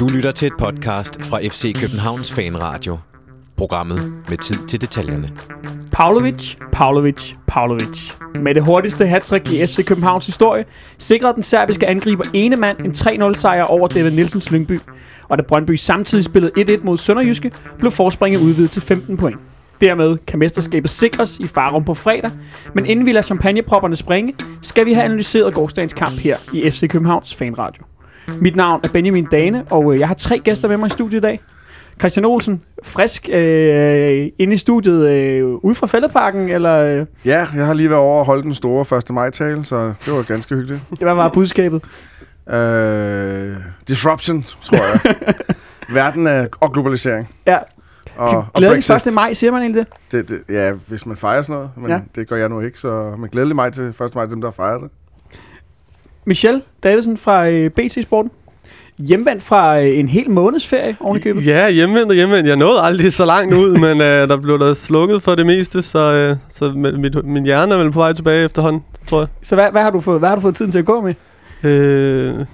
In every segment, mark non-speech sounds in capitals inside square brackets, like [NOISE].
Du lytter til et podcast fra FC Københavns Fanradio. Programmet med tid til detaljerne. Pavlovic, Pavlovic, Pavlovic. Med det hurtigste hattrick i FC Københavns historie, sikrede den serbiske angriber ene mand en 3-0 sejr over David Nielsens Lyngby. Og da Brøndby samtidig spillede 1-1 mod Sønderjyske, blev forspringet udvidet til 15 point. Dermed kan mesterskabet sikres i Farum på fredag, men inden vi lader champagnepropperne springe, skal vi have analyseret gårdsdagens kamp her i FC Københavns Fanradio. Mit navn er Benjamin Dane, og øh, jeg har tre gæster med mig i studiet i dag. Christian Olsen, frisk øh, inde i studiet, øh, ude fra Fældeparken, eller øh, Ja, jeg har lige været over og holde den store 1. maj-tale, så det var ganske hyggeligt. det var budskabet. Øh, disruption, tror jeg. [LAUGHS] Verden er, og globalisering. Ja, Og, og glædelig Brexit. 1. maj, siger man egentlig det? Det, det, ja, hvis man fejrer sådan noget, men Ja. det gør jeg nu ikke, så men glædelig maj til 1. maj til dem, der fejrer det. Michel Davidsen fra øh, BT Sporten. Hjemvendt fra øh, en hel måneds ferie oven i købet. Ja, hjemvendt og hjemvendt. Jeg nåede aldrig så langt ud, [LAUGHS] men øh, der blev der slukket for det meste, så, øh, så mit, mit, min hjerne er vel på vej tilbage efterhånden, tror jeg. Så hvad, hvad, har du fået, hvad har du fået tiden til at gå med? Øh,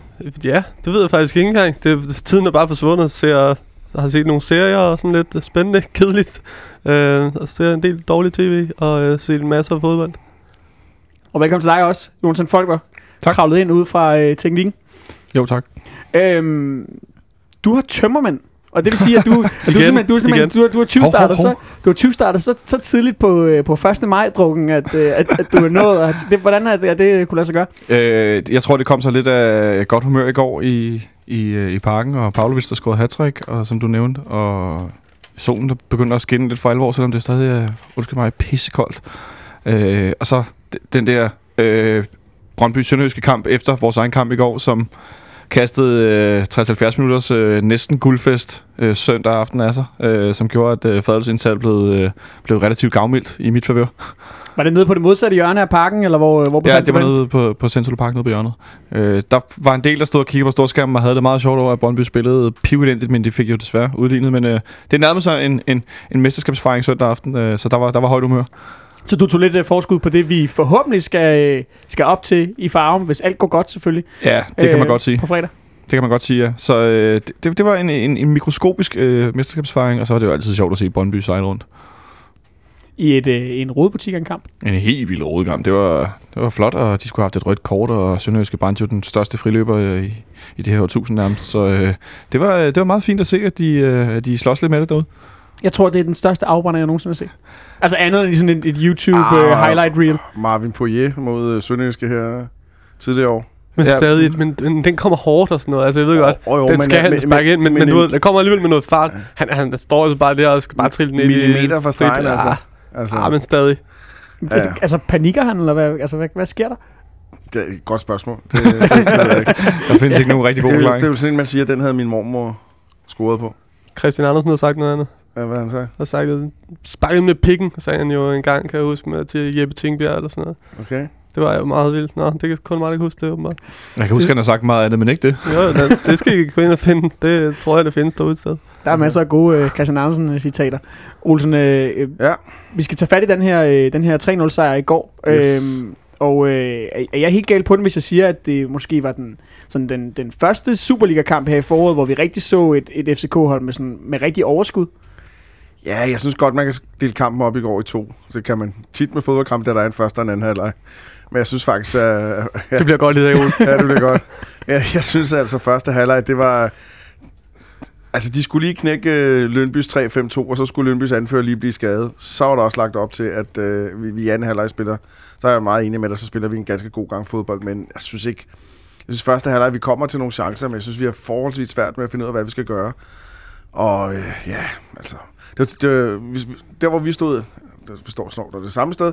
ja, det ved jeg faktisk ikke engang. Det, tiden er bare forsvundet, så jeg har set nogle serier og sådan lidt spændende, [LAUGHS] kedeligt. Øh, og ser en del dårlig tv og øh, set en masse af fodbold. Og velkommen til dig også, Jonathan Folker. Tak. Kravlet ind ude fra øh, teknikken. Jo, tak. Øhm, du har tømmermænd. Og det vil sige, at du, at [LAUGHS] du, simpelthen, du, simpelthen, du, du har 20 Hov, hov, startet, hov. så, du har 20 startet så, så tidligt på, øh, på 1. maj-drukken, at, øh, at, at du er nået. at- Det, hvordan er det, at det kunne lade sig gøre? Øh, jeg tror, det kom så lidt af godt humør i går i, i, øh, i parken, og Pavlovic, der scorede hat og som du nævnte, og solen, der begynder at skinne lidt for alvor, selvom det stadig er, undskyld mig, pissekoldt. Øh, og så den der øh, brøndby sønderjyske kamp efter vores egen kamp i går, som kastede øh, 60-70 minutters øh, næsten guldfest øh, søndag aften af sig, øh, som gjorde, at øh, Fadels indtal blev, øh, blev relativt gavmildt i mit favør. Var det nede på det modsatte hjørne af parken, eller hvor, hvor Ja, det var nede på, på Central Park nede på hjørnet. Øh, der var en del, der stod og kiggede på storskærmen og havde det meget sjovt over, at Brøndby spillede pivelendigt, men de fik jo desværre udlignet. Men øh, det nærmede sig en, en, en mesterskabsfejring søndag aften, øh, så der var, der var højt humør. Så du tog lidt øh, forskud på det, vi forhåbentlig skal, øh, skal op til i Farum, hvis alt går godt selvfølgelig. Ja, det kan man øh, godt sige. På fredag. Det kan man godt sige, ja. Så øh, det, det var en, en, en mikroskopisk øh, mesterskabsfejring, og så var det jo altid sjovt at se Brøndby sejle rundt. I et, øh, en rodebutik en kamp. En helt vild rodekamp. Det var, det var flot, og de skulle have haft et rødt kort, og Sønderjyske brændte jo den største friløber øh, i, i det her årtusind nærmest. Så øh, det, var, det var meget fint at se, at de, øh, de slås lidt med det derude. Jeg tror, det er den største afbrænder, jeg nogensinde har set. Altså andet end i sådan et, et YouTube Ah. uh, highlight reel. Marvin Poirier mod øh, Sønderjyske her tidligere år. Men Ja. ja. stadig, men, men den kommer hårdt og sådan noget. Altså, jeg ved godt, Oh, jo, den skal han sparke ind, men, men, men du ved, der kommer alligevel med noget fart. Han, han står altså bare der og skal bare trille den ind i... millimeter fra stregen, altså. Ah, altså ah, men stadig. Ja, ja. Altså panikker han, eller hvad, altså, hvad, hvad sker der? det er et godt spørgsmål. Det, det, det, det. [LAUGHS] Der findes ikke nogen rigtig god det, er jo- forklaring. det er jo sådan, man siger, at den havde min mormor scoret på. Christian Andersen har sagt noget andet. Ja, hvad han sagde? Har sagt, at sparke med pikken, sagde han jo en gang, kan jeg huske, med, til Jeppe Tingbjerg eller sådan noget. Okay. Det var jo meget vildt. Nå, det kan kun mig, der kan huske det, åbenbart. Jeg kan huske, at han har sagt meget af det, men ikke det. Jo, det, det skal I gå ind og finde. Det tror jeg, det findes derude et sted. Der er masser af gode uh, Christian Andersen-citater. Olsen, øh, øh, Ja. vi skal tage fat i den her, øh, den her 3-0-sejr i går. Yes. Øhm, og øh, er- er jeg helt galt på den, hvis jeg siger, at det måske var den, sådan den, den første Superliga-kamp her i foråret, hvor vi rigtig så et, et FCK-hold med, sådan, med rigtig overskud? Ja, jeg synes godt, man kan dele kampen op i går i to. Det kan man tit med fodboldkamp, der der er en første og en anden halvleg. Men jeg synes faktisk, at... Ja, [LAUGHS] Det bliver godt lidt af, ja, det bliver godt. Ja, jeg synes altså, første halvleg, det var... Altså, de skulle lige knække øh, Lønbys 3-5-2, og så skulle Lønbys anfører lige blive skadet. Så var der også lagt op til, at øh, vi, vi i anden halvleg spiller. Så er jeg meget enig med dig, så spiller vi en ganske god gang fodbold, men jeg synes ikke... Jeg synes første halvleg, vi kommer til nogle chancer, men jeg synes, vi har forholdsvis svært med at finde ud af, hvad vi skal gøre. Og øh, ja, altså... Det, det, hvis, der, hvor vi stod, der forstår snart, der det samme sted,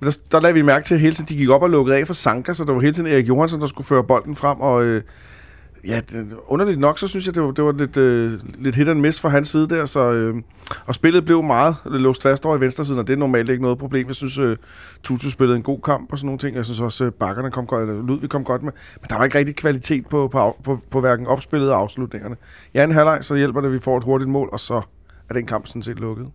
men der, der lagde vi mærke til, at hele tiden de gik op og lukkede af for Sanka, så der var hele tiden Erik Johansson, der skulle føre bolden frem, og øh, ja, det, underligt nok, så synes jeg, det var, det var lidt, øh, lidt hit and miss fra hans side der, så, øh, og spillet blev meget låst fast over i venstre siden, og det er normalt ikke noget problem. Jeg synes, øh, Tutu spillede en god kamp og sådan nogle ting. Jeg synes også, øh, bakkerne kom godt, eller Ludvig kom godt med, men der var ikke rigtig kvalitet på, på, på, på hverken opspillet og afslutningerne. I anden halvleg, så hjælper det, at vi får et hurtigt mål, og så er den kamp sådan set lukket.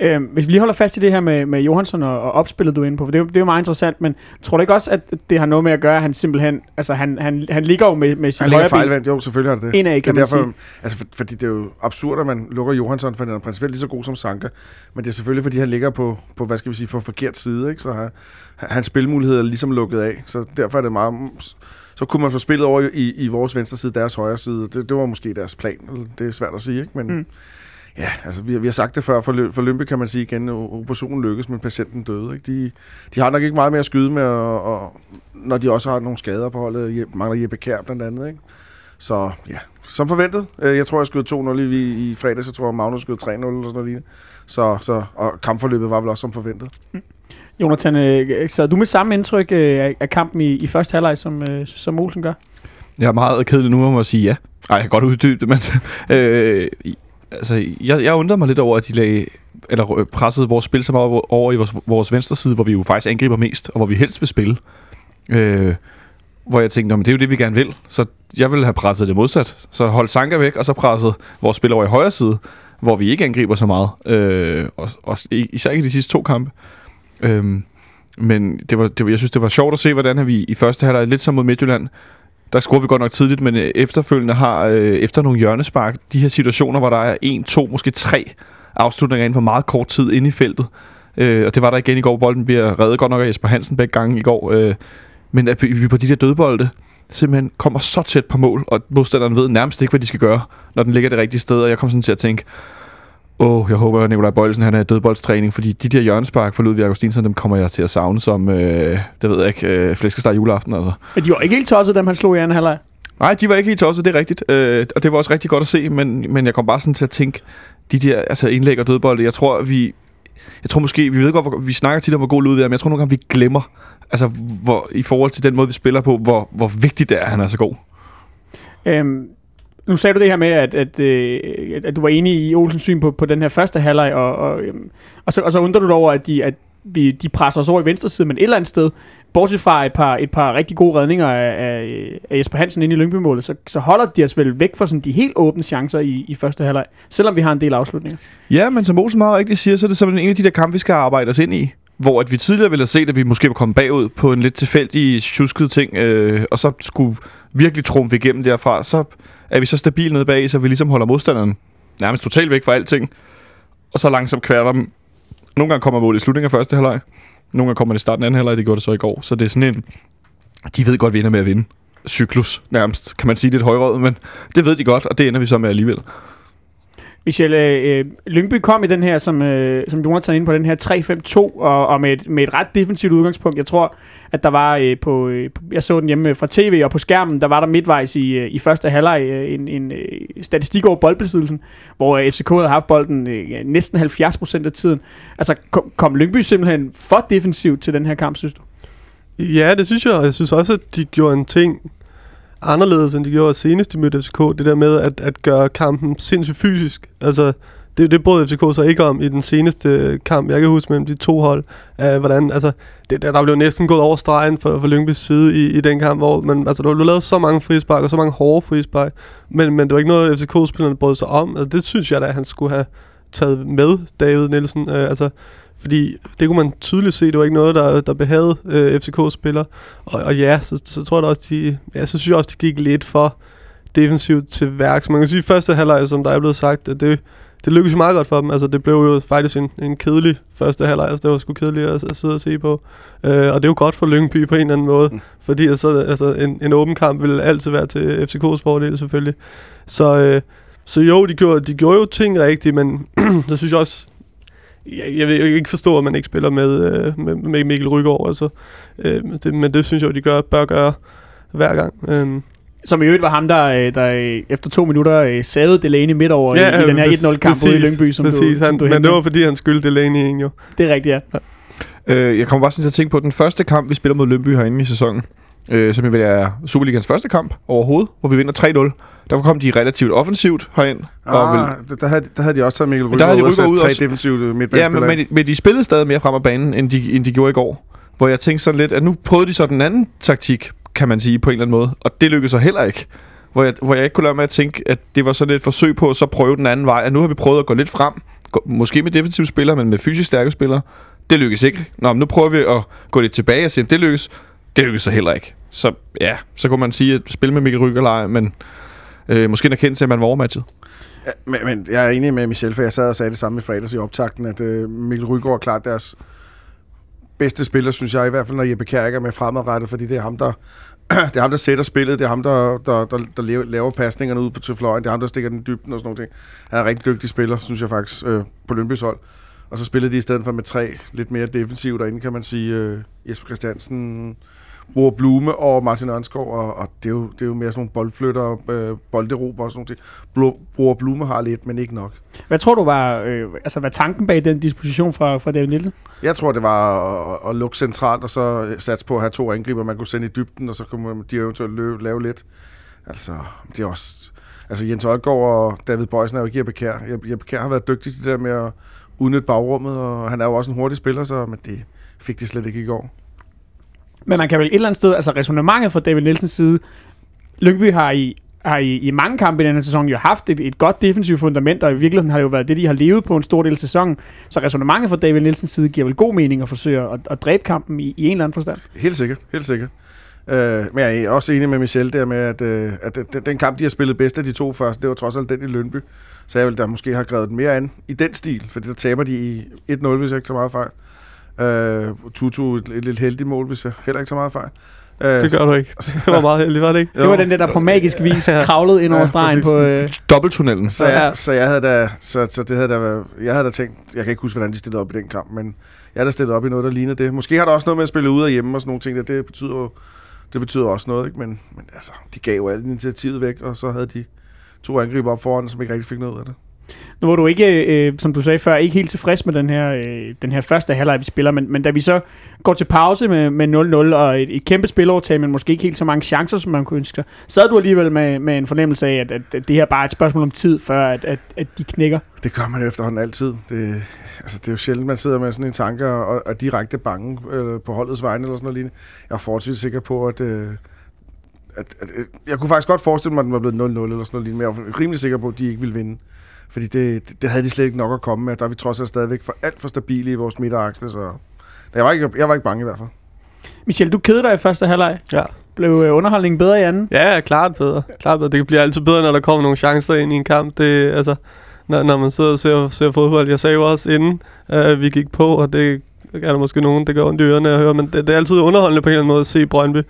Øh, hvis vi lige holder fast i det her med, med Johansson og, og opspillet, du er inde på, for det, er jo- det er jo meget interessant, men tror du ikke også, at det har noget med at gøre, at han simpelthen, altså han, han, han ligger jo med, med sin Han ligger højre fejlvendt, jo, selvfølgelig har det det. indad, kan det er derfor, sige. altså, for, fordi det er jo absurd, at man lukker Johansson, for han er principielt lige så god som Sanka. Men det er selvfølgelig, fordi han ligger på, på hvad skal vi sige, på forkert side, ikke? Så han, hans spilmuligheder er ligesom lukket af. Så derfor er det meget... Så kunne man få spillet over i, i vores venstre side, deres højre side. Det, det var måske deres plan. Det er svært at sige, ikke? Men Mm. Mm. ja, altså vi, har- vi har sagt det før. For, for Lømpe kan man sige igen, at operationen lykkes, men patienten døde. Ikke? De, de har nok ikke meget mere at skyde med, og, og, når de også har nogle skader på holdet. Je- Mangler Jeppe Kær blandt andet, ikke? Så ja, som forventet. Øh, Jeg tror, jeg skød 2-0 i, i fredags. Jeg tror, Magnus skød 3-0 eller sådan noget lignende. Så, så, og kampforløbet var vel også som forventet. Jonathan, øh, sad du med samme indtryk øh, af, kampen i, i første halvleg, som, øh, som Olsen gør? Jeg er meget kedelig nu om at sige ja. Ej, jeg kan godt uddybe det, men... [LAUGHS] øh, altså, jeg, jeg undrer mig lidt over, at de lagde, eller øh, pressede vores spil så meget over, i vores, vores venstre side, hvor vi jo faktisk angriber mest, og hvor vi helst vil spille. Øh, hvor jeg tænkte, men det er jo det, vi gerne vil. Så jeg ville have presset det modsat. Så holdt Sanka væk, og så presset vores spil over i højre side, hvor vi ikke angriber så meget. Øh, og, og især ikke de sidste to kampe. Øh, men det var, det var, jeg synes, det var sjovt at se, hvordan vi i første halvleg, lidt som mod Midtjylland, der scorer vi godt nok tidligt, men øh, efterfølgende har, øh, efter nogle hjørnespark, de her situationer, hvor der er en, to, måske tre afslutninger inden for meget kort tid inde i feltet. Øh, og det var der igen i går. Bolden bliver reddet godt nok af Jesper Hansen begge gange i går. Øh, men at vi på de der dødbolde simpelthen kommer så tæt på mål, og modstanderen ved nærmest ikke, hvad de skal gøre, når den ligger det rigtige sted. Og jeg kom sådan til at tænke, åh, jeg håber, at Nikolaj Bøjelsen han er i dødboldstræning, fordi de der hjørnespark for Ludvig Augustinsson, dem kommer jeg til at savne som, øh, det ved jeg ikke, øh, flæskesteg juleaften. Altså. Men de var ikke helt tosset, dem han slog i anden halvleg. Nej, de var ikke helt tosset, det er rigtigt. Øh, og det var også rigtig godt at se, men, men jeg kom bare sådan til at tænke, de der altså indlæg og dødbolde, jeg tror, vi... Jeg tror måske, vi ved godt, hvor, vi snakker tit om, hvor god Ludvig er, men jeg tror nogle gange, vi glemmer, altså hvor, i forhold til den måde, vi spiller på, hvor, hvor vigtigt det er, at han er så god. Øhm, nu sagde du det her med, at, at, at, at du var enig i Olsens syn på, på den her første halvleg, og, og, øhm, og, så, og så undrer du dig over, at de, at vi, de presser os over i venstre side, men et eller andet sted, bortset fra et par, et par rigtig gode redninger af, af, af Jesper Hansen ind i Lyngby-målet, så, så holder de os vel væk fra sådan de helt åbne chancer i, i første halvleg, selvom vi har en del afslutninger. Ja, men som Olsen meget rigtigt siger, så er det simpelthen en af de der kampe, vi skal arbejde os ind i. Hvor at vi tidligere ville have set, at vi måske var kommet bagud på en lidt tilfældig, tjusket ting, øh, og så skulle virkelig trumfe igennem derfra, så er vi så stabile nede bag, så vi ligesom holder modstanderen nærmest totalt væk fra alting. Og så langsomt kværter dem. Nogle gange kommer målet i slutningen af første halvleg. Nogle gange kommer det i starten af anden halvleg, det gjorde det så i går. Så det er sådan en, de ved godt, vi ender med at vinde. Cyklus nærmest, kan man sige, det er et højrød, men det ved de godt, og det ender vi så med alligevel. Michelle, øh, øh, Lyngby kom i den her, som, øh, som Jonathan er ind på, den her 3-5-2, og, og med, et, med et ret defensivt udgangspunkt. Jeg tror, at der var øh, på, øh, jeg så den hjemme øh, fra tv, og på skærmen, der var der midtvejs i, øh, i første halvleg øh, en, en øh, statistik over boldbesiddelsen, hvor øh, FCK havde haft bolden øh, næsten 70% af tiden. Altså, kom, kom Lyngby simpelthen for defensivt til den her kamp, synes du? Ja, det synes jeg. og Jeg synes også, at de gjorde en ting anderledes, end de gjorde senest i mødte FCK. Det der med at, at gøre kampen sindssygt fysisk. Altså, det, det brød FCK så ikke om i den seneste kamp, jeg kan huske mellem de to hold. Uh, hvordan, altså, det, der, blev næsten gået over stregen for, for Lyngbys side i, i den kamp, hvor man, altså, der blev lavet så mange frispark og så mange hårde frispark, men, men det var ikke noget, FCK-spillerne brød sig om. Altså, det synes jeg da, at han skulle have taget med, David Nielsen. Uh, altså, fordi det kunne man tydeligt se, det var ikke noget, der, der behagede øh, FCK-spillere. Og, og ja, så, så tror jeg også, de, ja, så synes jeg også, de gik lidt for defensivt til værks. Man kan sige, at første halvleg, som der er blevet sagt, at det, det lykkedes jo meget godt for dem. Altså, det blev jo faktisk en, en kedelig første halvleg. Altså, det var sgu kedeligt at, at sidde og se på. Øh, og det er jo godt for Lyngby på en eller anden måde. Mm. Fordi altså, altså, en, en åben kamp vil altid være til FCK's fordel, selvfølgelig. Så, øh, så jo, de gjorde, de gjorde jo ting rigtigt, men [CLEARS THROAT] så synes jeg også, jeg, jeg vil jo ikke forstå, at man ikke spiller med, øh, med, med Mikkel Rygaard, altså. Øh, det, men det synes jeg jo, de gør, bør gøre hver gang. Øhm, Som i øvrigt var ham, der, øh, der øh, efter to minutter øh, savede Delaney midt over ja, i, i den her præcis- 1-0-kamp ude i Lyngby, som præcis, du, han, som du Men hentede. det var, fordi han skyldte Delaney en jo. Det er rigtigt, ja. Øh, jeg kommer bare sådan til at tænke på den første kamp, vi spiller mod Lønby herinde i sæsonen, øh, som vil være Superligans første kamp overhovedet, hvor vi vinder 3-0. Der kom de relativt offensivt herind. og vil, Ah, der, der, havde, der havde de også taget Mikkel Rygaard ud og sat Rygaard ud tre defensive ja, men, men, de spillede stadig mere frem af banen, end de, end de gjorde i går. Hvor jeg tænkte sådan lidt, at nu prøvede de så den anden taktik, kan man sige, på en eller anden måde. Og det lykkedes så heller ikke. Hvor jeg, hvor jeg ikke kunne lade med at tænke, at det var sådan et forsøg på at så prøve den anden vej. At nu har vi prøvet at gå lidt frem, gå- måske med defensive spillere, men med fysisk stærke spillere. Det lykkes ikke. Nå, men nu prøver vi at gå lidt tilbage og se, om det lykkes. Det lykkes så heller ikke. Så ja, så kunne man sige, at spille med Mikkel Ryg eller ej, men øh, måske en erkendelse, af, at man var overmatchet. Ja, men, men jeg er enig med Michel, for jeg sad og sagde det samme i fredags i optakten, at øh, Mikkel Rygaard er klart deres bedste spiller, synes jeg, i hvert fald når Jeppe Kjær ikke er med fremadrettet, fordi det er ham, der, [CLEARS THROAT] det er ham, der sætter spillet, det er ham, der, der, der, der laver, laver pasningerne ud på til fløjen, det er ham, der stikker den dybden og sådan noget. Han er en rigtig dygtig spiller, synes jeg faktisk, øh, på Lønbys hold. Og så spillede de i stedet for med tre lidt mere defensivt derinde, kan man sige. Øh, Jesper Christiansen, Bror Blume og Martin Ørnskov, og, og det, er jo, det er jo mere sådan nogle boldflytter, øh, bolderober og sådan noget. Bror Blume har lidt, men ikke nok. Hvad tror du var, øh, altså, hvad tanken bag den disposition fra, fra David Nielsen? Jeg tror, det var at, at lukke centralt, og så satse på at have to angriber, man kunne sende i dybden, og så kunne de eventuelt løbe, lave lidt. Altså, det er også... Altså, Jens Odgaard og David Bøjsen er jo ikke Jeppe Kjær. Jeppe, Kjær har været dygtig til det der med at udnytte bagrummet, og han er jo også en hurtig spiller, så, men det fik de slet ikke i går. Men man kan vel et eller andet sted, altså resonemanget fra David Nielsens side, Lyngby har i, har i, i mange kampe i denne sæson jo haft et, et godt defensivt fundament, og i virkeligheden har det jo været det, de har levet på en stor del af sæsonen. Så resonemanget fra David Nielsens side giver vel god mening at forsøge at, at dræbe kampen i, i en eller anden forstand. Helt sikkert, helt sikkert. Øh, men jeg er også enig med Michel der med, at, øh, at den- kamp, de har spillet bedst af de to første, det var trods alt den i Lønby. Så jeg vil da måske have grebet den mere an i den stil, for der taber de i 1-0, hvis jeg ikke så meget fejl. Øh, Tutu et, et lidt heldigt mål, hvis jeg heller ikke så meget fejl. Øh, Det gør du ikke. [LAUGHS] Det var meget heldigt, var det ikke? Det var den der, der på magisk [LAUGHS] vis Ja. kravlede ind over Ja, stregen præcis. på... Øh, Dobbelttunnelen. Så jeg, Ja. så jeg havde da, så, så det havde da, været- jeg havde da tænkt, jeg kan ikke huske, hvordan de stillede op i den kamp, men jeg havde da stillet op i noget, der lignede det. Måske har der også noget med at spille ude og hjemme og sådan nogle ting, der, det betyder jo, det betyder også noget, ikke? Men, men altså, de gav jo alt initiativet væk, og så havde de to angriber op foran, som ikke rigtig fik noget ud af det. Nu var du ikke, øh, som du sagde før, ikke helt tilfreds med den her, øh, den her første halvleg, vi spiller, men, men da vi så går til pause med, med 0-0 og et, et kæmpe spilovertag, men måske ikke helt så mange chancer, som man kunne ønske sig, sad du alligevel med, med en fornemmelse af, at, at, at det her bare er et spørgsmål om tid, før at, at, at de knækker? Det gør man jo efterhånden altid. Det, altså, det er jo sjældent, man sidder med sådan en tanke og, og er direkte bange øh, på holdets vegne eller sådan noget lignende. Jeg er forholdsvis sikker på, at, øh, at, at, at... Jeg kunne faktisk godt forestille mig, at den var blevet 0-0 eller sådan noget lignende, men jeg var rimelig sikker på, at de ikke ville vinde. Fordi det, det, havde de slet ikke nok at komme med. Der er vi trods alt stadigvæk for alt for stabile i vores midterakse, så... Jeg var, ikke, jeg var ikke bange i hvert fald. Michel, du kedede dig i første halvleg. Ja. Blev øh, underholdningen bedre i anden? Ja, ja, klart bedre. Klart bedre. Det bliver altid bedre, når der kommer nogle chancer ind i en kamp. Det, altså, når, når man sidder og ser, ser fodbold. Jeg sagde jo også inden, øh, vi gik på, og det er der måske nogen, der går ondt i ørerne at høre, men det, det er altid underholdende på en eller anden måde at se Brøndby.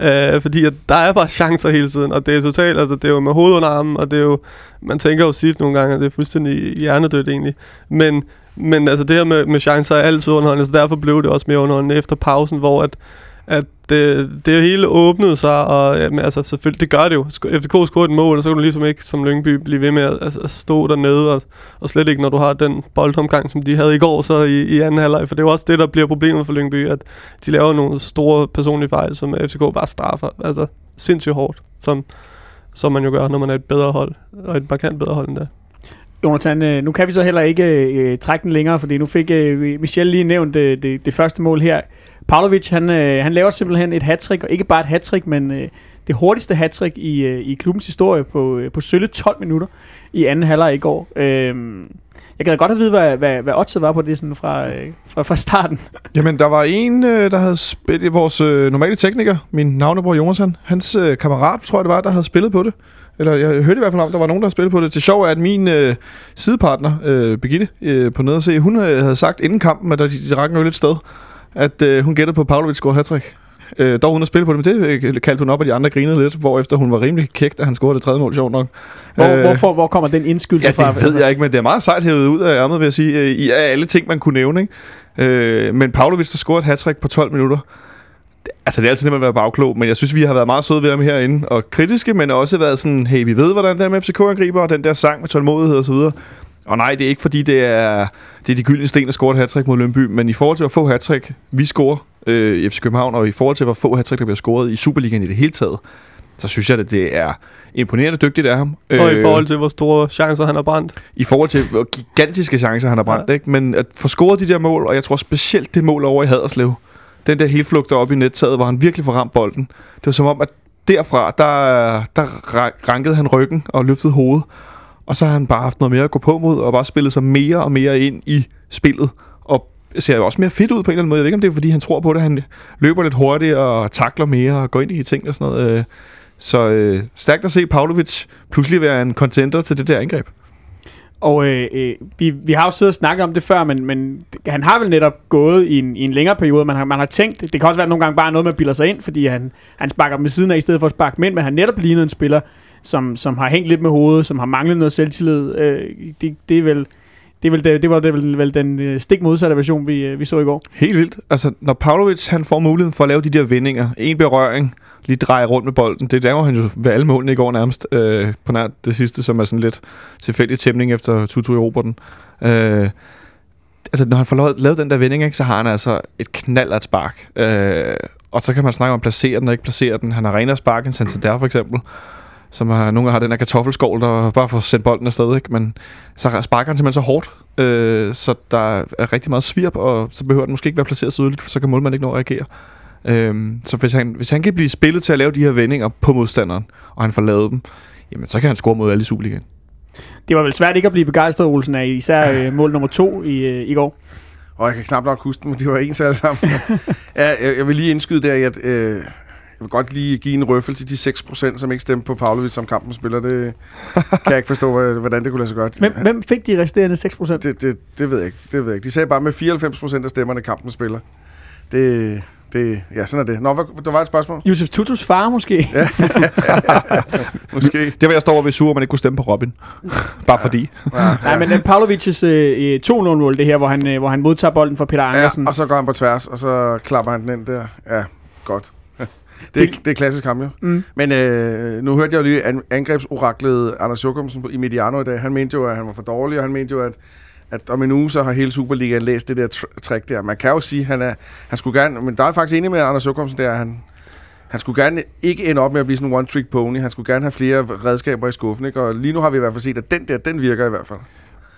Øh, fordi at der er bare chancer hele tiden, og det er totalt, altså det er jo med hovedet under armen, og det er jo, man tænker jo sit nogle gange, at det er fuldstændig hjernedødt egentlig. Men, men altså det her med, med chancer er altid underholdende, så derfor blev det også mere underholdende efter pausen, hvor at, at øh, det, det hele åbnede sig, og øh, jamen, altså, selvfølgelig, det gør det jo. FCK scorede et mål, og så kan du ligesom ikke som Lyngby blive ved med at, altså, at stå dernede, og, og slet ikke, når du har den boldomgang, som de havde i går så i, i anden halvleg, for det er jo også det, der bliver problemet for Lyngby, at de laver nogle store personlige fejl, som øh, FCK bare straffer, altså sindssygt hårdt, som, som man jo gør, når man er et bedre hold, og et markant bedre hold end det. Jonathan, nu kan vi så heller ikke øh, trække den længere, fordi nu fik øh, Michel lige nævnt øh, det, det første mål her. Pavlovic, han, øh, han laver simpelthen et hattrick, og ikke bare et hattrick, men øh, det hurtigste hattrick i, øh, i klubbens historie på, øh, på sølle 12 minutter i anden halvleg i går. Øh, jeg gad godt at vide, hvad, hvad, hvad oddset var på det sådan fra, øh, fra, fra starten. [LAUGHS] Jamen, der var en, øh, der havde spillet, vores øh, normale tekniker, min navnebror Jonas, hans øh, kammerat, tror jeg det var, der havde spillet på det. Eller jeg hørte i hvert fald om, der var nogen, der havde spillet på det. Det sjove er, at min øh, sidepartner, øh, Birgitte, øh, på nede at se, hun øh, havde sagt inden kampen, at der, de, de rakte noget lidt sted, at øh, hun gættede på, at Pavlovic scorede hattrick. Øh, dog hun at spille på det, men det øh, kaldte hun op, og de andre grinede lidt, hvorefter hun var rimelig kægt, at han scorede det tredje mål, sjovt nok. Hvor, Øh, hvorfor, hvor kommer den indskydelse Ja, fra? Det ved jeg ikke, men det er meget sejt hævet ud af ærmet, vil jeg sige, øh, i af alle ting, man kunne nævne. Ikke? Øh, men Pavlovic, der scorede et hat på 12 minutter. Altså, det er altid nemt at være bagklog, men jeg synes, vi har været meget søde ved ham herinde, og kritiske, men også været sådan, hey, vi ved, hvordan det er med FCK angriber, og den der sang med tålmodighed og så videre. Og nej, det er ikke fordi, det er, det er de gyldne sten, der scorer et hat mod Lønby, men i forhold til, hvor få hat vi scorer øh, i FC København, og i forhold til, hvor få hat der bliver scoret i Superligaen i det hele taget, så synes jeg, at det er imponerende dygtigt af ham. Og Øh, i forhold til, hvor store chancer han har brændt. i forhold til hvor gigantiske chancer, han har brændt, ja. ikke? Men at få scoret de der mål, og jeg tror specielt det mål over i Haderslev, den der helt flugter op i nettaget, hvor han virkelig får ramt bolden. Det var som om, at derfra, der, der ra- rankede han ryggen og løftede hovedet. Og så har han bare haft noget mere at gå på mod, og bare spillet sig mere og mere ind i spillet. Og ser jo også mere fedt ud på en eller anden måde. Jeg ved ikke, om det er, fordi han tror på det. Han løber lidt hurtigt og takler mere og går ind i ting og sådan noget. Øh, så øh, stærkt at se Pavlovic pludselig være en contender til det der angreb. Og øh, øh, vi, vi har jo siddet og snakket om det før, men, men han har vel netop gået i en, i en længere periode. Man har, man har tænkt, det kan også være nogle gange bare noget med at bilde sig ind, fordi han, han sparker dem ved siden af, i stedet for at sparke mænd, men han netop ligner en spiller, som, som har hængt lidt med hovedet, som har manglet noget selvtillid. Øh, det, det er vel... Det, er vel, det, det var det vel, vel den øh, stik modsatte version, vi, øh, vi så i går. Helt vildt. Altså, når Pavlovic han får muligheden for at lave de der vendinger, en berøring, lige dreje rundt med bolden, det laver han jo ved alle målene i går nærmest, øh, på nær det sidste, som er sådan lidt tilfældig tæmning efter Tutu i Roberten. Øh, altså, når han får lavet, lavet den der vending, ikke, så har han altså et knallert spark. Øh, og så kan man snakke om at placere den og ikke placere den. Han har renere spark end Santander for eksempel som har, nogle gange har den her kartoffelskål, der bare får sendt bolden afsted, ikke? men så sparker han simpelthen så hårdt, øh, så der er rigtig meget svirp, og så behøver den måske ikke være placeret så yderligt, for så kan målmanden ikke nå at reagere. Øh, så hvis han, hvis han kan blive spillet til at lave de her vendinger på modstanderen, og han får lavet dem, jamen så kan han score mod alle i Superligaen. Det var vel svært ikke at blive begejstret, Olsen, af især øh, [LAUGHS] mål nummer to i, øh, i går. Og jeg kan knap nok huske dem, men de var ens alle sammen. [LAUGHS] ja, jeg, jeg vil lige indskyde der, at øh, vil godt lige give en røffel til de 6%, som ikke stemte på Pavlovic som kampen spiller. Det kan jeg ikke forstå, hvordan det kunne lade sig godt. Hvem, hvem fik de resterende 6 procent? Det, det, det ved jeg ikke. Det ved jeg ikke. De sagde bare med 94% af stemmerne, kampen spiller. Det, det, ja, sådan er det. Nå, hvad, der var et spørgsmål? Josef Tutus far måske? [LAUGHS] Ja. [LAUGHS] Måske. Det var jeg står over ved sur, at man ikke kunne stemme på Robin. Bare fordi. Ja, Nej, men uh, Pavlovic's øh, 2-0-mål, det her, hvor han, øh, hvor han modtager bolden fra Peter Ankersen. ja, og så går han på tværs, og så klapper han den ind der. Ja, godt. Det, er, Det- er klassisk ham jo. Mm. Men øh, nu hørte jeg jo lige an- angrebsoraklet Anders Jokumsen i Mediano i dag. Han mente jo, at han var for dårlig, og han mente jo, at, at om en uge, så har hele Superligaen læst det der tr- trick der. Man kan jo sige, at han, er, han skulle gerne... Men der er faktisk enig med Anders Jokumsen der, at han, han skulle gerne ikke ende op med at blive sådan en one-trick pony. Han skulle gerne have flere redskaber i skuffen, ikke? Og lige nu har vi i hvert fald set, at den der, den virker i hvert fald.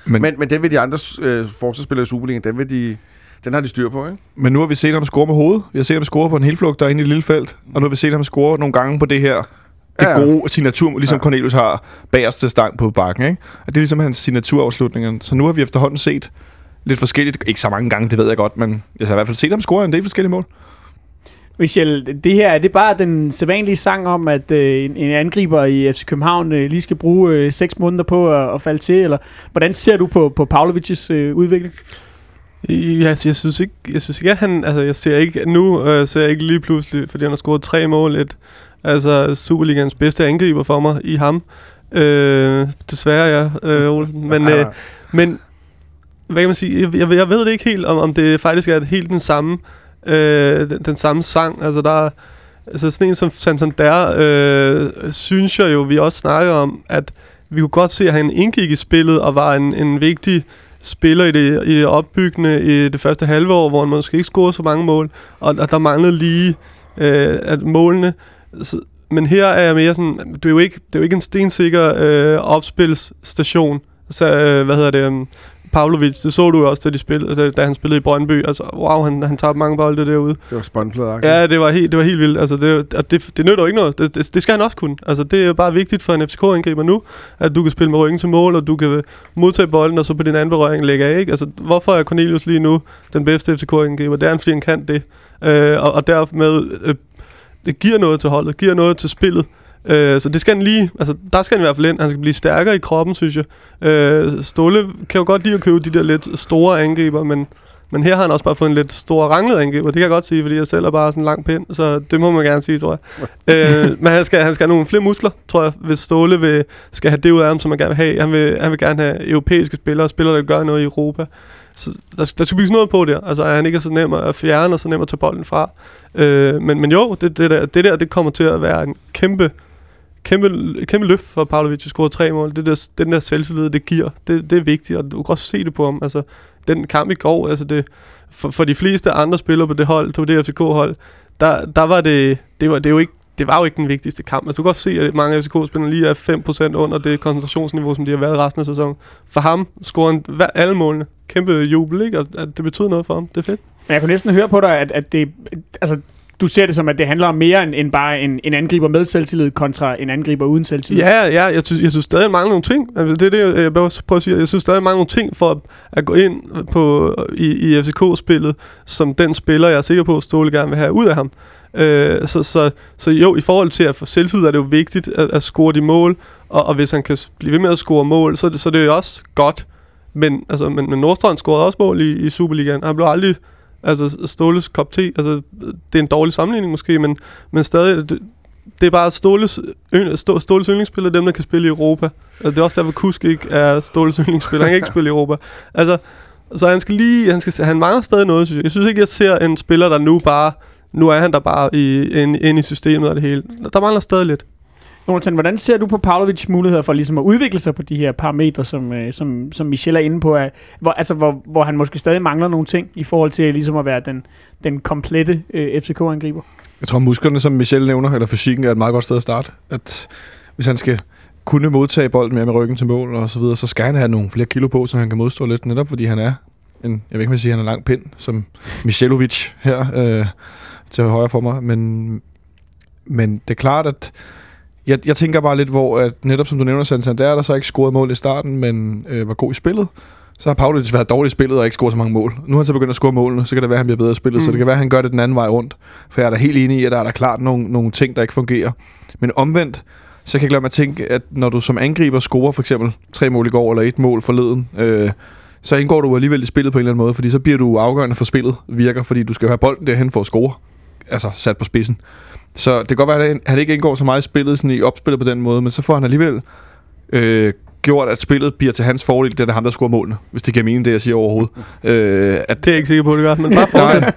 Men, Men, men den vil de andre øh, forsvarsspillere i Superligaen, den, vil de, den har de styr på, ikke? men nu har vi set ham score med hovedet. Vi har set ham score på en helflugt der inde i lille felt. Og nu har vi set ham score nogle gange på det her det Ja, ja. gode signatur, ligesom Ja. Cornelius har bagerste stang på bakken. Ikke? Og det er ligesom hans signaturafslutninger. Så nu har vi efterhånden set lidt forskelligt. Ikke så mange gange, det ved jeg godt, men jeg har i hvert fald set ham score en del forskellige mål. Michel, det her, er det bare den sædvanlige sang om, at øh, en, en angriber i FC København øh, lige skal bruge øh, 6 måneder på at, at falde til, eller hvordan ser du på, på Pavlovic's øh, udvikling? Ja, altså, jeg synes ikke, jeg synes ikke, at han, altså jeg ser ikke, nu øh, ser jeg ikke lige pludselig, fordi han har scoret tre mål, et, altså Superligans bedste angriber for mig i ham. Øh, desværre, ja, øh, Olsen. [LAUGHS] Men, øh, men hvad kan man sige, jeg, jeg, jeg ved det ikke helt, om, om det faktisk er helt den samme, øh, den, den samme sang. Altså der er, altså sådan en som Santander, øh, synes jeg jo, vi også snakker om, at vi kunne godt se, at han indgik i spillet og var en, en vigtig spiller i det, i det opbyggende i det første halve år, hvor han måske ikke scorede så mange mål, og, og der manglede lige øh, at målene. Så, men her er jeg mere sådan, det er jo ikke, det er jo ikke en stensikker øh, opspilsstation. Så, øh, hvad hedder det, øh, Pavlovic, det så du også, da, de spillede, da, da han spillede i Brøndby. Altså, wow, han, han tabte mange bolde derude. Det var spåndplader. Ja, det var helt, det var helt vildt. Altså, det, og det, det nytter jo ikke noget. Det, det, det, skal han også kunne. Altså, det er bare vigtigt for en FCK-angriber nu, at du kan spille med ryggen til mål, og du kan modtage bolden, og så på din anden berøring lægge af. Ikke? Altså, hvorfor er Cornelius lige nu den bedste FCK-angriber? Det er han, fordi han kan det. Øh, og, og dermed, øh, det giver noget til holdet, giver noget til spillet. Øh, så det skal han lige, altså der skal han i hvert fald ind. Han skal blive stærkere i kroppen, synes jeg. Øh, Ståle kan jo godt lide at købe de der lidt store angriber, men, men her har han også bare fået en lidt stor ranglet angriber. Det kan jeg godt sige, fordi jeg selv er bare sådan en lang pind, så det må man gerne sige, tror jeg. øh, [LAUGHS] men han skal, han skal have nogle flere muskler, tror jeg, hvis Ståle vil, skal have det ud af ham, som man gerne vil have. Han vil, han vil gerne have europæiske spillere, spillere, der gør noget i Europa. Så der, der skal bygges noget på der. Altså, han ikke er så nem at fjerne, og så nem at tage bolden fra. Øh, men, men jo, det, det, der, det der, det kommer til at være en kæmpe, kæmpe, kæmpe løft for Pavlovic at score tre mål. Det der, den der selvtillid, det giver, det, det er vigtigt, og du kan også se det på ham. Altså, den kamp i går, altså det, for, for de fleste andre spillere på det hold, på det FCK-hold, der, der var det, det var, det er jo ikke det var jo ikke den vigtigste kamp. Altså, du kan godt se, at mange FCK-spillere lige er 5% under det koncentrationsniveau, som de har været resten af sæsonen. For ham scorer han hver, alle målene. Kæmpe jubel, ikke? Og at det betyder noget for ham. Det er fedt. Men jeg kunne næsten høre på dig, at, at det, altså, du ser det som, at det handler om mere end, end bare en, en angriber med selvtillid kontra en angriber uden selvtillid. Ja, ja, jeg synes, jeg synes stadig, mangler nogle ting. Altså, det er det, jeg prøver at sige. Jeg synes stadig, han mangler nogle ting for at, at gå ind på, i, i FCK-spillet, som den spiller, jeg er sikker på, at Ståle gerne vil have ud af ham. Øh, så, så, så jo, i forhold til at få selvtillid, er det jo vigtigt at, at score de mål, og, og hvis han kan blive ved med at score mål, så, så det- så er det jo også godt. Men, altså, men, men Nordstrand scorede også mål i, i Superligaen. Han blev aldrig altså, Ståles kop te. Altså, det er en dårlig sammenligning måske, men, men stadig, det, det er bare Ståles, Stå- Ståles yndlingsspiller, dem der kan spille i Europa. Altså, det er også derfor, Kusk ikke er Ståles yndlingsspiller. Han kan ikke spille i Europa. Altså, så han skal lige, han, skal, han mangler stadig noget, synes jeg. Jeg synes ikke, jeg ser en spiller, der nu bare, nu er han der bare i, ind, ind i systemet og det hele. Der mangler stadig lidt. Jonathan, hvordan ser du på Pavlovic muligheder for ligesom at udvikle sig på de her parametre, som, øh, som, som Michel er inde på, er, hvor, altså, hvor, hvor han måske stadig mangler nogle ting i forhold til ligesom at være den, den komplette øh, FCK-angriber? Jeg tror, musklerne, som Michel nævner, eller fysikken, er et meget godt sted at starte. At hvis han skal kunne modtage bolden mere med ryggen til mål og så videre, så skal han have nogle flere kilo på, så han kan modstå lidt, netop fordi han er en, jeg ved ikke, man siger, han er lang pind, som Michelovic her øh, til højre for mig, men, men det er klart, at jeg, jeg tænker bare lidt, hvor at netop som du nævner, Santander, der så ikke scoret mål i starten, men øh, var god i spillet. Så har Pavlovic været dårlig i spillet og ikke scoret så mange mål. Nu har han så begyndt at score målene, så kan det være, at han bliver bedre i spillet. Mm. Så det kan være, at han gør det den anden vej rundt. For jeg er da helt enig i, at der er der klart nogle, nogle ting, der ikke fungerer. Men omvendt, så kan jeg mig at tænke, at når du som angriber scorer for eksempel tre mål i går, eller et mål forleden, øh, så indgår du alligevel i spillet på en eller anden måde, fordi så bliver du afgørende for spillet virker, fordi du skal have bolden derhen for at score. Altså sat på spidsen. Så det kan godt være, at han ikke indgår så meget i spillet, sådan i opspillet på den måde, men så får han alligevel øh, gjort, at spillet bliver til hans fordel, det er det ham, der scorer målene, hvis det giver mening, det jeg siger overhovedet. Øh, at Det er jeg ikke sikker på, det gør, men bare fortsæt.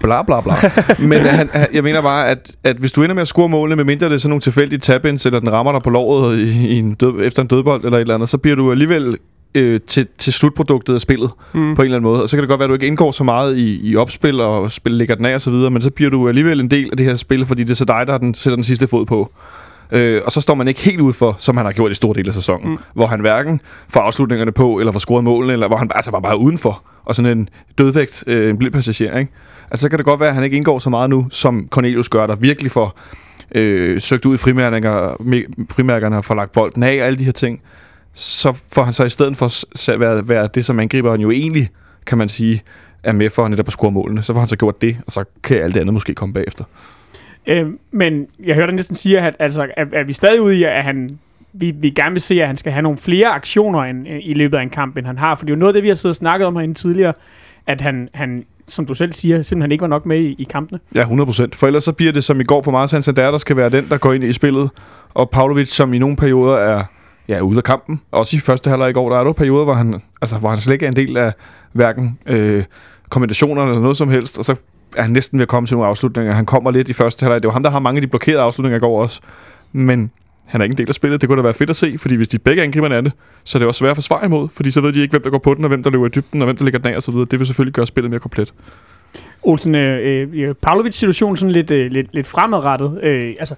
Bla bla bla. Men øh, han, han, jeg mener bare, at, at hvis du ender med at score målene, medmindre det er sådan nogle tilfældige tap eller den rammer dig på låret i, i en død, efter en dødbold eller et eller andet, så bliver du alligevel øh, til, til slutproduktet af spillet Mm. på en eller anden måde. Og så kan det godt være, at du ikke indgår så meget i, i opspil og spil lægger den af og så videre, men så bliver du alligevel en del af det her spil, fordi det er så dig, der den, sætter den sidste fod på. Øh, og så står man ikke helt ud for, som han har gjort i stor del af sæsonen, Mm. hvor han hverken får afslutningerne på, eller får scoret målene, eller hvor han altså var bare udenfor. Og sådan en dødvægt, øh, en blind passager, ikke? Altså, så kan det godt være, at han ikke indgår så meget nu, som Cornelius gør, der virkelig får øh, søgt ud i frimærker, me- frimærkerne og får lagt bolden af og alle de her ting. Så får han så i stedet for s- være, være det, som angriberen jo egentlig, kan man sige, er med for netop at score målene. Så får han så gjort det, og så kan alt det andet måske komme bagefter. Øh, men jeg hørte næsten sige, at, altså, at, at vi stadig ude i, at han, vi, vi gerne vil se, at han skal have nogle flere aktioner end, i løbet af en kamp, end han har. For det er jo noget af det, vi har siddet og snakket om herinde tidligere, at han, han som du selv siger, simpelthen ikke var nok med i, i kampene. Ja, 100 procent. For ellers så bliver det som i går for meget Santander, der skal være den, der går ind i spillet. Og Pavlovic, som i nogle perioder er ja, ude af kampen. Også i første halvleg i går, der er der perioder, hvor han, altså, hvor han slet ikke er en del af hverken øh, kombinationerne eller noget som helst. Og så er han næsten ved at komme til nogle afslutninger. Han kommer lidt i første halvleg. Det var ham, der har mange af de blokerede afslutninger i går også. Men han er ikke en del af spillet. Det kunne da være fedt at se, fordi hvis de begge angriberne er det, så er det også svært at forsvare imod, fordi så ved de ikke, hvem der går på den, og hvem der løber i dybden, og hvem der ligger den af, og så videre. Det vil selvfølgelig gøre spillet mere komplet. Olsen, øh, øh, Pavlovic situation sådan lidt, øh, lidt, lidt fremadrettet. Øh, altså,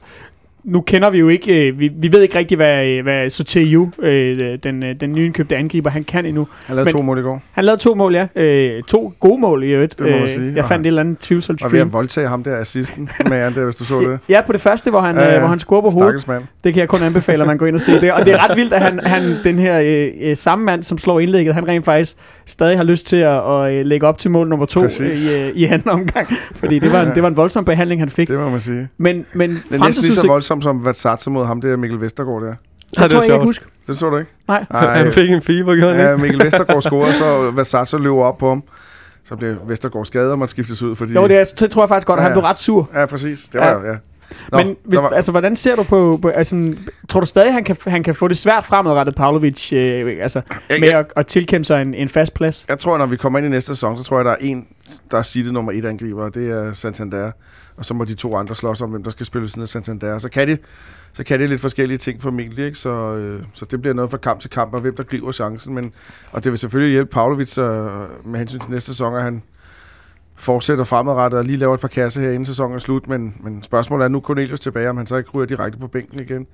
nu kender vi jo ikke, øh, vi, vi ved ikke rigtig, hvad, øh, hvad Soteju, øh, den, øh, den nyindkøbte angriber, han kan endnu. Han lavede Men- to mål i går. Han lavede to mål, ja. Øh, to gode mål i øvrigt. Det må man Øh, sige. Jeg Og fandt et eller andet tvivlsomt Og ved stream. at voldtage ham der assisten med han der, hvis du så det. [LAUGHS] Ja, på det første, hvor han, ja. hvor han scorer på hovedet. Mand. Det kan jeg kun anbefale, at man går ind og ser det. Og det er ret vildt, at han, han den her øh, øh, samme mand, som slår indlægget, han rent faktisk stadig har lyst til at, at øh, lægge op til mål nummer to Præcis. i, øh, i anden omgang. Fordi det var, en, det var en voldsom behandling, han fik. Det må man sige. Men, men Det er næsten lige så fremtidsudsigt, voldsomt som Vatsatsa mod ham, der Mikkel Vestergaard der. det det er tror jeg ikke, jeg huske. Det så du ikke? Nej. [LAUGHS] Han fik en feber, gjorde han Ja, ikke? Mikkel Vestergaard [LAUGHS] scorer, så Vatsatsa løber op på ham. Så bliver Vestergaard skadet, og man skiftes ud, fordi... Jo, det, er, det tror jeg faktisk godt, at Ja, han ja. blev ret sur. Ja, præcis. Det var Ja. ja. Nå, Men hvis, var, altså, hvordan ser du på, på altså, tror du stadig, han kan, han kan få det svært fremadrettet, Pavlovic, øh, altså, jeg, med jeg, at, at tilkæmpe sig en, en fast plads? jeg tror, når vi kommer ind i næste sæson, så tror jeg, der er en, der er sittet nummer et angriber, og det er Santander. Og så må de to andre slås om, hvem der skal spille ved siden af Santander. Så kan de, så kan det lidt forskellige ting formentlig, ikke? Så, øh, så det bliver noget fra kamp til kamp, og hvem der griber chancen. Men, og det vil selvfølgelig hjælpe Pavlovic øh, med hensyn til næste sæson, at han fortsætter fremadrettet og lige laver et par kasser her inden sæsonen er slut. Men, men spørgsmålet er nu Cornelius tilbage, om han så ikke ryger direkte på bænken igen.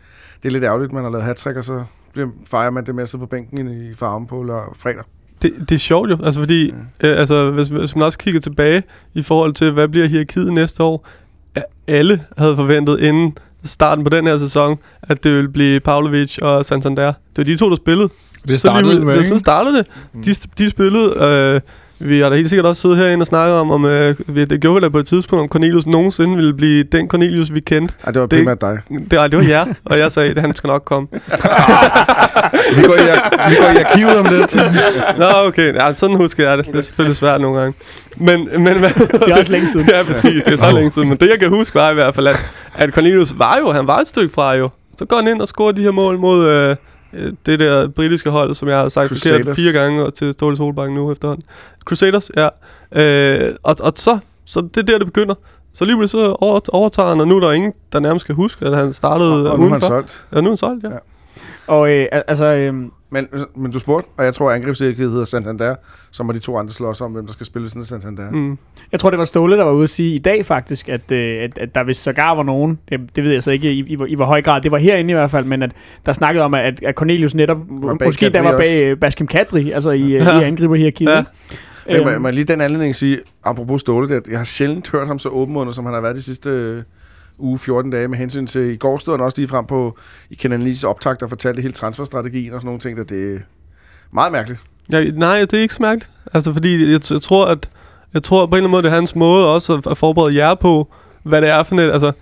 Det er lidt ærgerligt, man har lavet hat og så bliver, fejrer man det med at sidde på bænken i, i farven på lør- fredag. Det, det er sjovt jo, altså fordi, øh, altså hvis, hvis man også kigger tilbage i forhold til, hvad bliver hierarkiet næste år, alle havde forventet inden starten på den her sæson, at det ville blive Pavlovic og Santander. Det var de to, der spillede. Det Så lige, startede med, med, det, sådan startede det. De, de spillede... Øh, vi har da helt sikkert også siddet herinde og snakket om, om øh, vi- det gjorde vi da på et tidspunkt, om Cornelius nogensinde ville blive den Cornelius, vi kendte. Ej, det var Det- primært dig. Det, ej, det var jer, og jeg sagde, at han skal nok komme. [LAUGHS] vi, går i, vi går i arkivet om lidt. [LAUGHS] Nå, okay. Ja, sådan husker jeg det. Det er selvfølgelig svært nogle gange. Men, men hvad, Det er også længe siden. [LAUGHS] ja, præcis. Det er så længe siden. Men det, jeg kan huske, var i hvert fald, at, at Cornelius var jo, han var et stykke fra jo. Så går han ind og scorer de her mål mod øh, det der britiske hold, som jeg har sagt forkert Crusaders. fire gange og til Ståle Solbakken nu efterhånden. Crusaders, ja. Øh, og, og så, så det er der, det begynder. Så lige pludselig så over, overtager han, og nu er der ingen, der nærmest kan huske, at han startede Og nu er han solgt. Ja, nu er han solgt, ja. Ja. Og øh, al- altså, øh, Men, men du spurgte, og jeg tror, at angrebsækket hedder Santander, så må de to andre slås om, hvem der skal spille sådan Santander. Mm. Jeg tror, det var Ståle, der var ude at sige i dag faktisk, at, øh, at, at der vist sågar var nogen, det, det ved jeg så ikke i, i, i hvor høj grad, det var herinde i hvert fald, men at der snakkede om, at, at Cornelius netop, Var måske der Kadri var bag øh, Baskem Kadri, altså i, øh, Ja. i angriberhierarkiet. Ja. ikke? Men Øhm, må jeg lige den anledning sige, apropos Ståle, det, at jeg har sjældent hørt ham så åbenmundet, som han har været de sidste uge 14 dage, med hensyn til, i går stod han også lige frem på, i Kenan Lees optag, der fortalte hele transferstrategien og sådan nogle ting, at det er meget mærkeligt. Ja, nej, det er ikke så mærkeligt. Altså, fordi jeg, jeg tror, at jeg tror på en eller anden måde, det er hans måde også at, at forberede jer på, hvad det er for et, altså,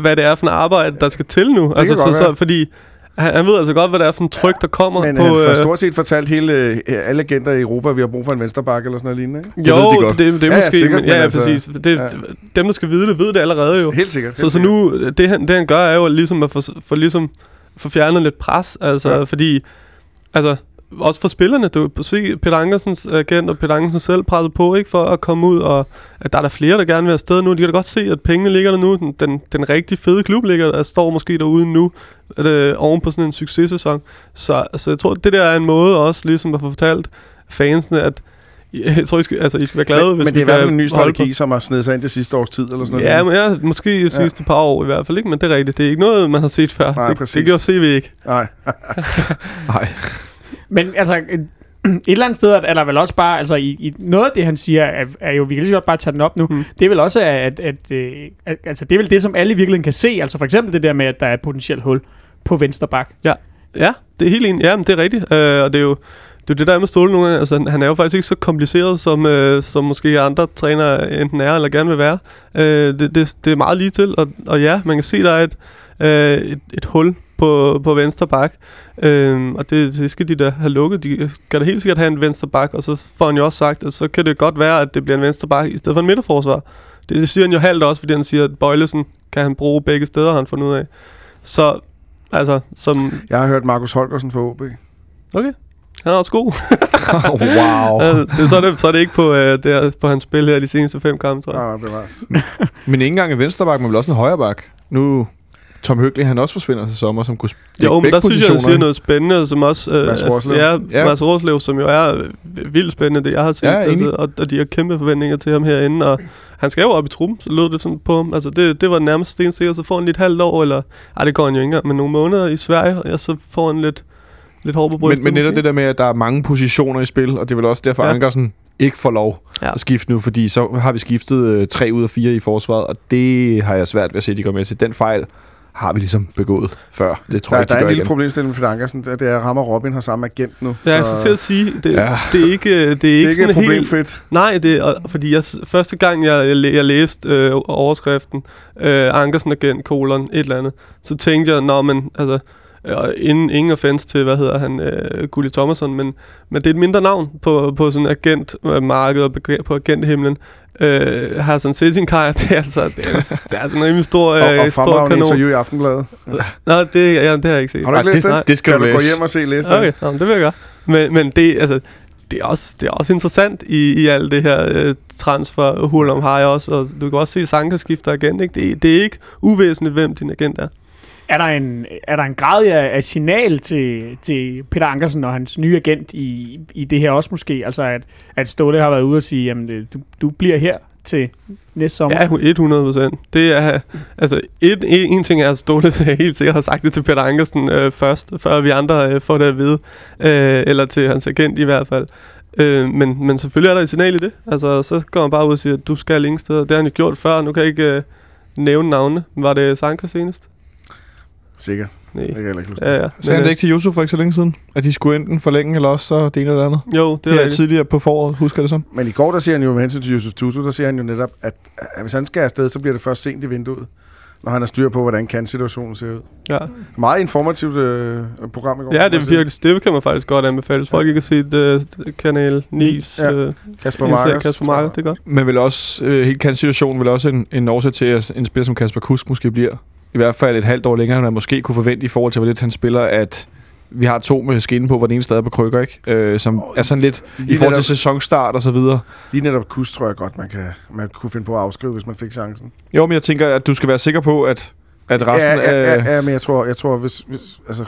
hvad, det er for et arbejde, der skal til nu. altså, kan godt så, så, fordi han, han ved altså godt, hvad det er for en tryk, der kommer Men på... han har øh, stort set fortalt hele, øh, alle agenter i Europa, at vi har brug for en vensterbak eller sådan noget lignende. Ikke? jo, ved de godt. det, det er Ja, ja, måske... sikkert, men, ja, men ja, altså- præcis. Det, ja. Dem, der skal vide det, ved det allerede jo. Helt sikkert. Så, helt så sikkert. nu, det han, det han gør, er jo ligesom at få, få, ligesom, få fjernet lidt pres. Altså, Ja. ja. fordi... Altså, også for spillerne, du kan se Peter Ankersens agent og Peter Ankersen selv presset på, ikke, for at komme ud, og at der er der flere, der gerne vil afsted nu. De kan da godt se, at pengene ligger der nu. Den, den, den rigtig fede klub ligger der, står måske derude nu, at, øh, oven på sådan en successæson. Så altså, jeg tror, det der er en måde også ligesom at få fortalt fansene, at [LAUGHS] jeg tror, I skal, altså, I skal være glade, men, hvis men det er i hvert fald en ny holde på- strategi, som har snedet sig ind det sidste års tid, eller sådan noget. Ja, men ja, måske de sidste par år i hvert fald, ikke? Men det er rigtigt. Det er ikke noget, man har set før. Nej, det, præcis. det gjorde CV ikke. Nej. [LAUGHS] Nej. Men altså, [CLEARS THROAT] et eller andet sted er der vel også bare, altså i, i noget af det, han siger, er, er jo, vi kan lige så godt bare tage den op nu, Mm. det er vel også, at, at, øh, at, altså det er vel det, som alle i virkeligheden kan se, altså for eksempel det der med, at der er et potentielt hul på venstre bak. Ja, det er helt enig. Ja, men det er rigtigt. Øh, og det er jo det, er det der med Ståle nogle gange. Altså, han- han er jo faktisk ikke så kompliceret, som, øh, som måske andre trænere enten er eller gerne vil være. Øh, det, det, det er meget lige til, og, og ja, man kan se, der er et, øh, et, et hul på, på venstre bak. Øh, og det, det skal de da have lukket. De skal da helt sikkert have en venstre bak, og så får han jo også sagt, at så kan det godt være, at det bliver en venstre bak i stedet for en midterforsvar. Det, det siger han jo halvt også, fordi han siger, at Bøjlesen kan han bruge begge steder, har han fundet ud af. Så, altså, som... Jeg har hørt Markus Holgersen fra OB. Okay. Han er også god. [LAUGHS] wow. [LAUGHS] Altså, det, så, er det, så er det ikke på, øh, det er på hans spil her de seneste fem kampe, tror jeg. Nej, nej, bevares. [LAUGHS] Men ikke engang en vensterbak, men vel også en højrebak. Nu Tom Høgli, han også forsvinder til sommer, som kunne Jo, men der synes jeg, han siger noget spændende, som også... Øh, Mads Rorslev. Ja, Ja. Mads Rorslev, som jo er øh, vildt spændende, det jeg har set. Ja, altså, og, og, de har kæmpe forventninger til ham herinde, og han skal jo op i truppen, så lød det sådan på ham. Altså, det, det var nærmest stensikkert, så får han lige et halvt år, eller... Ej, det går han jo ikke engang, men nogle måneder i Sverige, og så får han lidt, lidt hår på Men, brystet. men netop måske. det der med, at der er mange positioner i spil, og det er vel også derfor, ja. Ankersen ikke får lov. Ja. at skifte nu, fordi så har vi skiftet øh, tre ud af fire i forsvaret, og det har jeg svært ved at se, at de går med til. Den fejl har vi ligesom begået før. Det tror Der, jeg ikke, der de er en gør lille igen. problemstilling med Ankersen, det er, det er at Rammer Robin har samme agent nu. Ja, jeg skal til at sige, det, Ja. det er ikke, det er ikke, det er ikke sådan helt... problemfrit. Nej, det er, fordi jeg, første gang, jeg, jeg, jeg læste øh, overskriften, øh, Ankersen agent, kolon, et eller andet, så tænkte jeg, nå, men altså, øh, ingen, ingen offense til, hvad hedder han, øh, Gulli Thomasson, men, men det er et mindre navn på, på sådan agentmarkedet og begre- på agenthimlen. Øh, Hassan Setinkaj, [LAUGHS] det er altså, det er, det er altså en rimelig stor, Og, øh, og stor fremragende kanon. interview i Aftenbladet. Nej, det, ja, det har jeg ikke set. Har du ikke læst det- det? det skal kan du du gå læse. hjem og se læse det? Okay, nå, men det vil jeg gøre. Men, men det, altså, det er også, det er også interessant i, i alt det her øh, transfer hul om har jeg også, og du kan også se, at Sanka skifter agent, ikke? Det, det er ikke uvæsentligt, hvem din agent er. Er der en, er der en grad af, af signal til, til Peter Ankersen og hans nye agent i, i det her også måske? Altså at, at Ståle har været ude og sige, jamen øh, du, du bliver her til næste sommer. Ja, 100 procent. Det er, altså, et, en, en ting er, at Ståle [LAUGHS] helt sikkert har sagt det til Peter Ankersen øh, først, før vi andre øh, får det at vide, øh, eller til hans agent i hvert fald. Øh, men, men selvfølgelig er der et signal i det. Altså, så går man bare ud og siger, at du skal ingen steder. Det har han jo gjort før. Nu kan jeg ikke, øh, nævne navne. Var det Sanka senest? Sikkert. Nej. Det kan jeg heller ikke huske. Ja, ja. Sagde han det ikke til Yusuf for ikke så længe siden? At de skulle enten forlænge, eller også så det ene eller det andet? øh, Jo, det Det er rigtigt. tidligere på foråret, husker jeg det som. Men i går, der siger han jo med hensyn til Yusuf Tutu, der siger han jo netop, at, at hvis han skal afsted, så bliver det først sent i vinduet, når han har styr på, hvordan kan situationen se ud. Ja. Meget informativt øh, program i går. Ja, det jeg er virkelig, det kan man faktisk godt anbefale. Hvis folk ikke har set uh, Kanal 9's Ja. ja. uh, Kasper Markers. Kasper Marker, det er godt. Men vel også, øh, helt kendt situation, vil også en, en årsag til, at en spiller som Kasper Kusk måske bliver i hvert fald et halvt år længere, end man måske kunne forvente i forhold til, hvor lidt han spiller, at vi har to med skinne på, hvor den ene stadig på krykker, ikke? Øh, som Åh, er sådan lidt Lige i forhold til netop, sæsonstart og så videre. lige netop kus, tror jeg godt, man, kan, man kunne finde på at afskrive, hvis man fik chancen. Jo, men jeg tænker, at du skal være sikker på, at, at resten ja, ja, af... ja, ja, men jeg tror, jeg tror hvis, hvis, altså,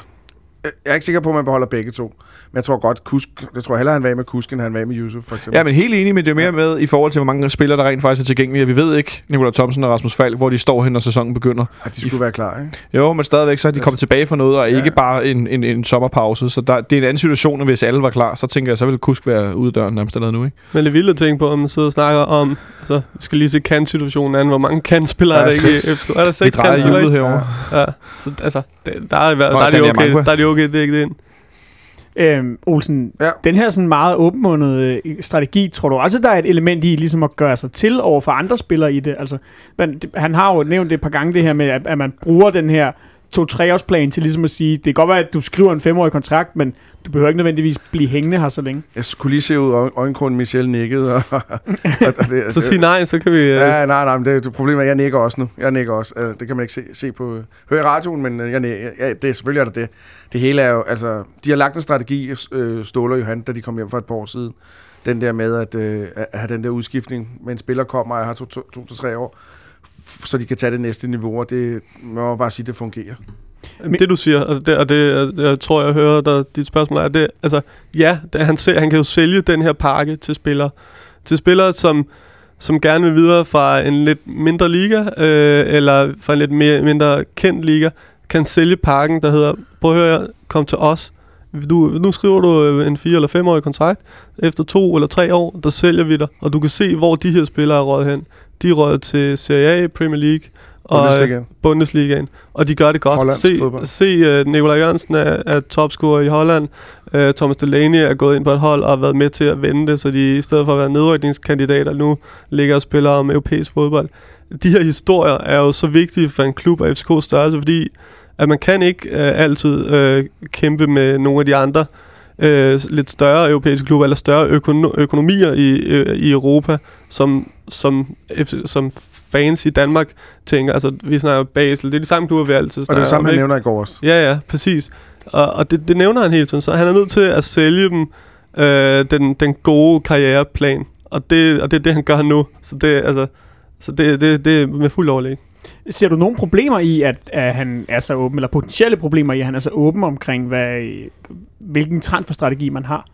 jeg er ikke sikker på, at man beholder begge to. Men jeg tror godt, Kusk, jeg tror hellere, han var med Kusk, end han var med Yusuf, for eksempel. Ja, men helt enig, men det er mere med i forhold til, hvor mange spillere, der rent faktisk er tilgængelige. Vi ved ikke, Nikolaj Thomsen og Rasmus Falk, hvor de står hen, når sæsonen begynder. At de skulle være klar, ikke? Jo, men stadigvæk, så er de Altså, kommet tilbage for noget, og ja. ikke bare en, en, en sommerpause. Så der, det er en anden situation, hvis alle var klar. Så tænker jeg, så ville Kusk være ude af døren nærmest allerede nu, ikke? Men det vildt at tænke på, om man sidder og snakker om... Vi skal lige se kan-situationen an. Hvor mange kan-spillere Der er er der ikke? seks. i- Er der Vi seks drejer kan-spillere? hjulet ikke? herovre. Ja. Så altså, det, der, er, der, Nå, er de Daniel okay, der er de okay dækket ind. Øhm, Olsen, Ja. den her sådan meget åbenmundede øh, strategi, tror du også, der er et element i ligesom at gøre sig til over for andre spillere i det? Altså, det- han har jo nævnt det et par gange det her med, at, at man bruger den her to-treårsplan til ligesom at sige, det kan godt være, at du skriver en femårig kontrakt, men du behøver ikke nødvendigvis blive hængende her så længe. Jeg kunne lige se ud af øjenkronen, Michel nikkede. Og, [LAUGHS] og, og det, [LAUGHS] Så sig nej, så kan vi... øh, Ja, nej, nej, men det, det problemet er, at jeg nikker også nu. Jeg nikker også. Øh, Det kan man ikke se, se på... Høre i radioen, men øh, jeg, nikker. ja, det, selvfølgelig er det det. Det hele er jo... Altså, de har lagt en strategi, øh, Ståle og Johan, da de kom hjem for et par år siden. Den der med at, øh, at have den der udskiftning, med en spiller kommer og har to, to, to til tre år, f- så de kan tage det næste niveau, og det man må bare sige, det fungerer. Det du siger, og det, og det jeg, tror, jeg hører der, dit spørgsmål er, det, altså, ja, det, han, sælger, han kan jo sælge den her pakke til spillere. Til spillere, som, som gerne vil videre fra en lidt mindre liga, øh, eller fra en lidt mere, mindre kendt liga, kan sælge pakken, der hedder, prøv at høre, kom til os. Du, nu skriver du øh, en fire- eller femårig kontrakt. Efter to eller tre år, der sælger vi dig, og du kan se, hvor de her spillere er røget hen. De røget til Serie A, Premier League, og, øh, Bundesligaen. Bundesligaen, og de gør det godt. Hollandsk se, fodbold. se uh, Nikolaj Jørgensen er, er topscorer i Holland. Uh, Thomas Delaney er gået ind på et hold og har været med til at vende det, så de i stedet for at være nedrykningskandidater nu ligger og spiller om europæisk fodbold. De her historier er jo så vigtige for en klub af FCK's størrelse, fordi at man kan ikke uh, altid uh, kæmpe med nogle af de andre øh, lidt større europæiske klubber, eller større økono- økonomier i, øh, i Europa, som, som, som fans i Danmark tænker, altså vi snakker Basel, det er de samme klubber, vi altid Og snakker det er det samme, om, han nævner i går også. Ja, ja, præcis. Og, og det, det nævner han hele tiden, så han er nødt til at sælge dem øh, den, den gode karriereplan. Og det, og det er det, han gør nu. Så det, altså, så det, det, det er med fuld overlæg. Ser du nogle problemer i, at, at han er så åben, eller potentielle problemer i, at han er så åben omkring, hvad, hvilken transferstrategi man har?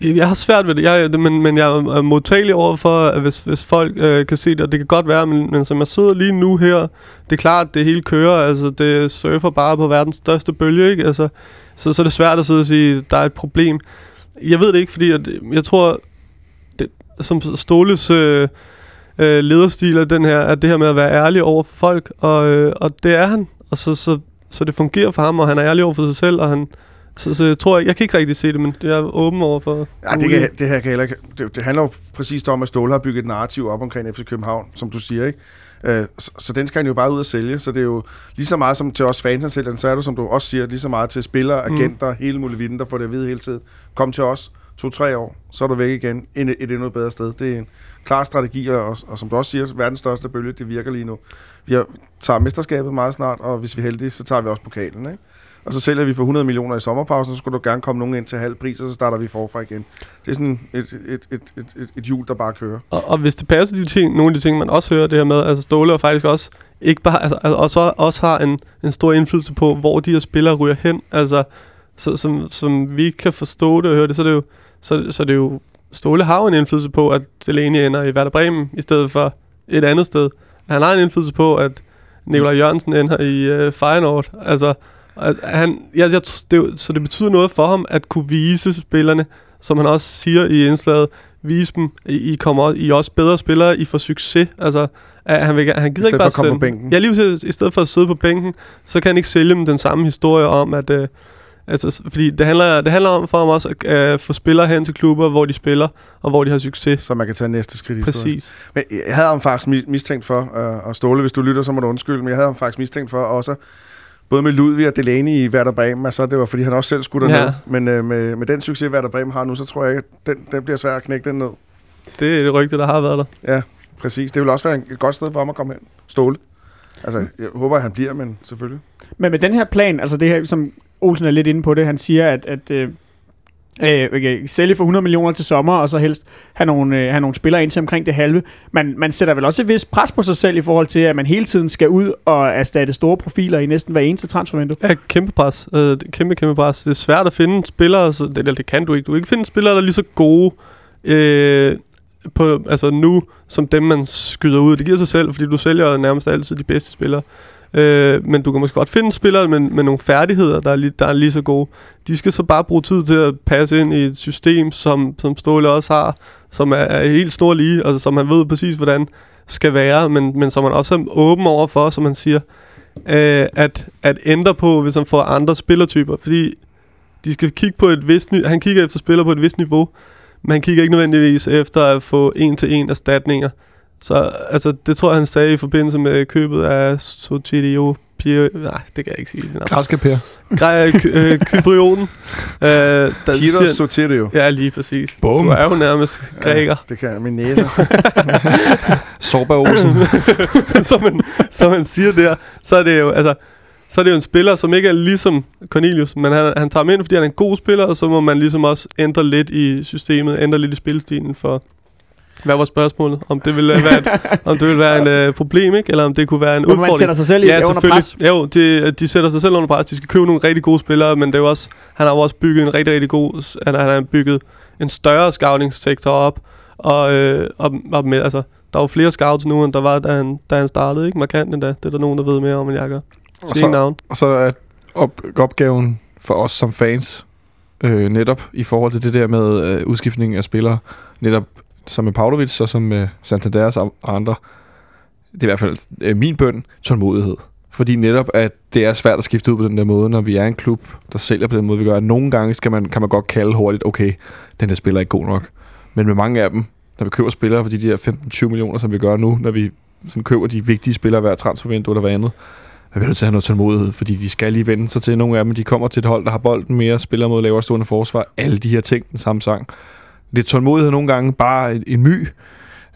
Jeg har svært ved det, jeg, men, men jeg er modtagelig over for, at hvis, hvis folk øh, kan se det, og det kan godt være, men, men som jeg sidder lige nu her, det er klart, at det hele kører, altså det surfer bare på verdens største bølge, ikke? Altså, så, så er det svært at sidde og sige, at der er et problem. Jeg ved det ikke, fordi at, jeg tror, det, som Ståles øh, øh, lederstil er den her, at det her med at være ærlig over for folk, og, øh, og det er han, og så, så, så det fungerer for ham, og han er ærlig over for sig selv, og han, så, så jeg tror, jeg, jeg kan ikke rigtig se det, men jeg er åben over for... Ja, det, kan, det her kan heller ikke... Det, det handler jo præcis om, at Ståle har bygget et narrativ op omkring FC København, som du siger, ikke? Øh, så, så den skal han jo bare ud og sælge, så det er jo lige så meget som til os fans selv, så er det, som du også siger, lige så meget til spillere, agenter, mm. hele muligheden, der får det at vide hele tiden. Kom til os, to-tre år, så er du væk igen, ind et endnu bedre sted. Det er en klar strategi, og, og som du også siger, verdens største bølge, det virker lige nu. Vi har, tager mesterskabet meget snart, og hvis vi er heldige, så tager vi også pokalen, ikke? Og så sælger vi for 100 millioner i sommerpausen, så skulle du gerne komme nogen ind til halv pris, og så starter vi forfra igen. Det er sådan et, et, et, et, et, et hjul, der bare kører. Og, og hvis det passer de ting, nogle af de ting, man også hører det her med, altså Ståle og faktisk også, ikke bare, altså, altså også, også har en, en stor indflydelse på, hvor de her spillere ryger hen, altså, så, som, som vi kan forstå det og høre det, så er det jo, så, så er det jo, Ståle har jo en indflydelse på, at Delaney ender i Werder Bremen, i stedet for et andet sted. Han har en indflydelse på, at Nikolaj Jørgensen ender i øh, Feyenoord, altså, han, jeg, jeg, det, så det betyder noget for ham, at kunne vise spillerne, som han også siger i indslaget, vise dem, I, I kommer I er også bedre spillere, I får succes. Altså, at han, vil, han gider ikke bare sælge på bænken. Ja, lige. I stedet for at sidde på bænken, så kan han ikke sælge dem den samme historie om, at... Øh, altså, fordi det handler, det handler om for ham også at øh, få spillere hen til klubber, hvor de spiller, og hvor de har succes. Så man kan tage næste skridt i historien. Præcis. Men jeg havde ham faktisk mi- mistænkt for, øh, og Ståle, hvis du lytter, så må du undskylde, men jeg havde ham faktisk mistænkt for også, både med Ludvig og Delaney i Werder Bremen, altså det var fordi han også selv skulle derned. Ja. Men øh, med, med den succes, Werder Bremen har nu, så tror jeg ikke, at den, den bliver svær at knække den ned. Det er det rygte, der har været der. Præcis. Det vil også være et godt sted for ham at komme hen. Ståle. Altså, jeg håber, at han bliver, men selvfølgelig. Men med den her plan, altså det her, som Olsen er lidt inde på det, han siger, at, at øh, øh, okay, sælge for 100 millioner til sommer, og så helst have nogle, øh, have nogle spillere ind til omkring det halve. Man, man sætter vel også et vist pres på sig selv i forhold til, at man hele tiden skal ud og erstatte store profiler i næsten hver eneste transfervindue. Ja, kæmpe pres. Øh, det kæmpe, kæmpe pres. Det er svært at finde spillere, så det, eller det kan du ikke. Du kan ikke finde spillere, der er lige så gode øh, på, altså nu, som dem, man skyder ud. Det giver sig selv, fordi du sælger nærmest altid de bedste spillere. Øh, men du kan måske godt finde spillere med, med nogle færdigheder, der er, lige, der er lige så gode. De skal så bare bruge tid til at passe ind i et system, som, som Ståle også har, som er, er helt snorlige, altså som han ved præcis, hvordan skal være, men, men som man også er åben over for, som man siger, øh, at, at ændre på, hvis han får andre spillertyper. Fordi de skal kigge på et vist han kigger efter spillere på et vist niveau, men han kigger ikke nødvendigvis efter at få en-til-en erstatninger. Så altså, det tror jeg, han sagde i forbindelse med købet af Sotilio Pio... Nej, det kan jeg ikke sige. Græske Per. Øh, Kyprioten. øh, [LAUGHS] der Peter siger- Sotirio. Ja, lige præcis. Bum. Du er jo nærmest græker. Det kan jeg. Min næse. [LAUGHS] Sorba Olsen. [LAUGHS] som, man, som man siger der, så er det jo, altså, så er det jo en spiller, som ikke er ligesom Cornelius, men han, han tager ham ind, fordi han er en god spiller, og så må man ligesom også ændre lidt i systemet, ændre lidt i spilstilen for, hvad var spørgsmålet? Om det ville være et, [LAUGHS] om det ville være en øh, problem, ikke? Eller om det kunne være en Hvor man udfordring? sætter sig selv i, ja, under selvfølgelig. pres. Jo, de, de sætter sig selv under pres. De skal købe nogle rigtig gode spillere, men det er jo også, han har jo også bygget en rigtig, rigtig god... Han, han har bygget en større scouting-sektor op, og, øh, og, og med, altså, der er jo flere scouts nu, end der var, da han, da han startede, ikke? Markant endda. Det er der nogen, der ved mere om, end jeg gør. Og så- navn. Og så er op, opgaven for os som fans, øh, netop i forhold til det der med øh, udskiftning af spillere, netop som med Pavlovic og som med Santanderas og andre, det er i hvert fald øh, min bøn, tålmodighed. Fordi netop, at det er svært at skifte ud på den der måde, når vi er en klub, der sælger på den måde, vi gør. Nogle gange skal man, kan man godt kalde hurtigt, okay, den der spiller er ikke god nok. Men med mange af dem, når vi køber spillere for de der 15-20 millioner, som vi gør nu, når vi sådan køber de vigtige spillere hver transfervindue eller hvad andet, så er vi nødt til at have noget tålmodighed, fordi de skal lige vende sig til nogle af dem. De kommer til et hold, der har bolden mere, spiller mod lavere stående forsvar. Alle de her ting, den samme sang. Lidt tålmodighed nogle gange, bare en, en my.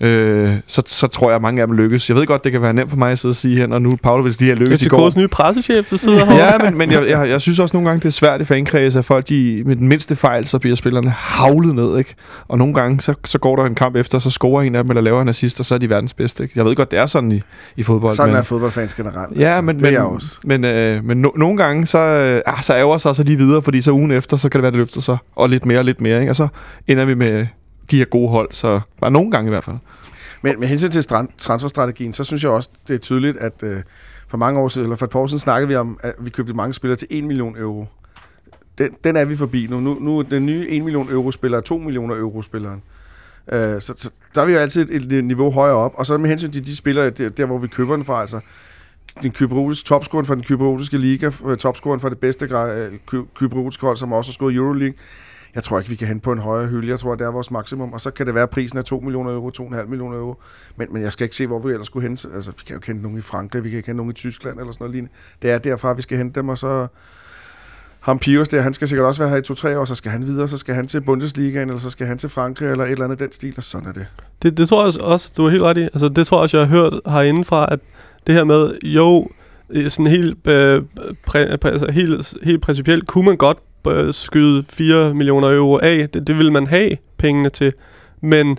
Øh, så, så tror jeg, at mange af dem lykkes. Jeg ved godt, det kan være nemt for mig at sidde og sige her, når nu Pavlovic lige har lykkes i går. Nye pressechef, der sidder her. Ja, men, men jeg, jeg, jeg synes også nogle gange, det er svært i fankreds, at folk de, med den mindste fejl, så bliver spillerne havlet ned, ikke? Og nogle gange, så, så går der en kamp efter, så scorer en af dem, eller laver en assist, og så er de verdens bedste, ikke? Jeg ved godt, det er sådan i, i fodbold. Sådan men, er fodboldfans generelt. Ja, altså. men, det men, er jeg også. men, øh, men no, nogle gange, så, øh, ah, så ærger sig så lige videre, fordi så ugen efter, så kan det være, det løfter sig, og lidt mere og lidt mere, ikke? Og så ender vi med de her gode hold, så bare nogle gange i hvert fald. Men med hensyn til transferstrategien, så synes jeg også, det er tydeligt, at øh, for mange år siden, eller for et par år siden, snakkede vi om, at vi købte mange spillere til 1 million euro. Den, den er vi forbi nu. Nu, nu er den nye 1 million euro spiller 2 millioner euro spilleren. Øh, så, så der er vi jo altid et, et niveau højere op. Og så med hensyn til de spillere, der, der hvor vi køber den fra, altså den kypriotiske topscoren fra den kyberotiske liga, øh, topscoren fra det bedste øh, ky- hold, som også har scoret Euroleague. Jeg tror ikke, vi kan hente på en højere hylde. Jeg tror, det er vores maksimum. Og så kan det være, at prisen er 2 millioner euro, 2,5 millioner euro. Men, men jeg skal ikke se, hvor vi ellers skulle hente. Altså, vi kan jo kende nogen i Frankrig, vi kan kende nogen i Tyskland eller sådan noget lignende. Det er derfra, vi skal hente dem, og så ham Pius der, han skal sikkert også være her i to-tre år, så skal han videre, så skal han til Bundesligaen, eller så skal han til Frankrig, eller et eller andet den stil, og sådan er det. Det, det tror jeg også, du er helt ret i. Altså, det tror jeg også, jeg har hørt herindefra, at det her med, jo, sådan helt, øh, præ, præ, altså, helt, helt principielt, kunne man godt øh, skyde 4 millioner euro af. Det, det vil man have pengene til. Men,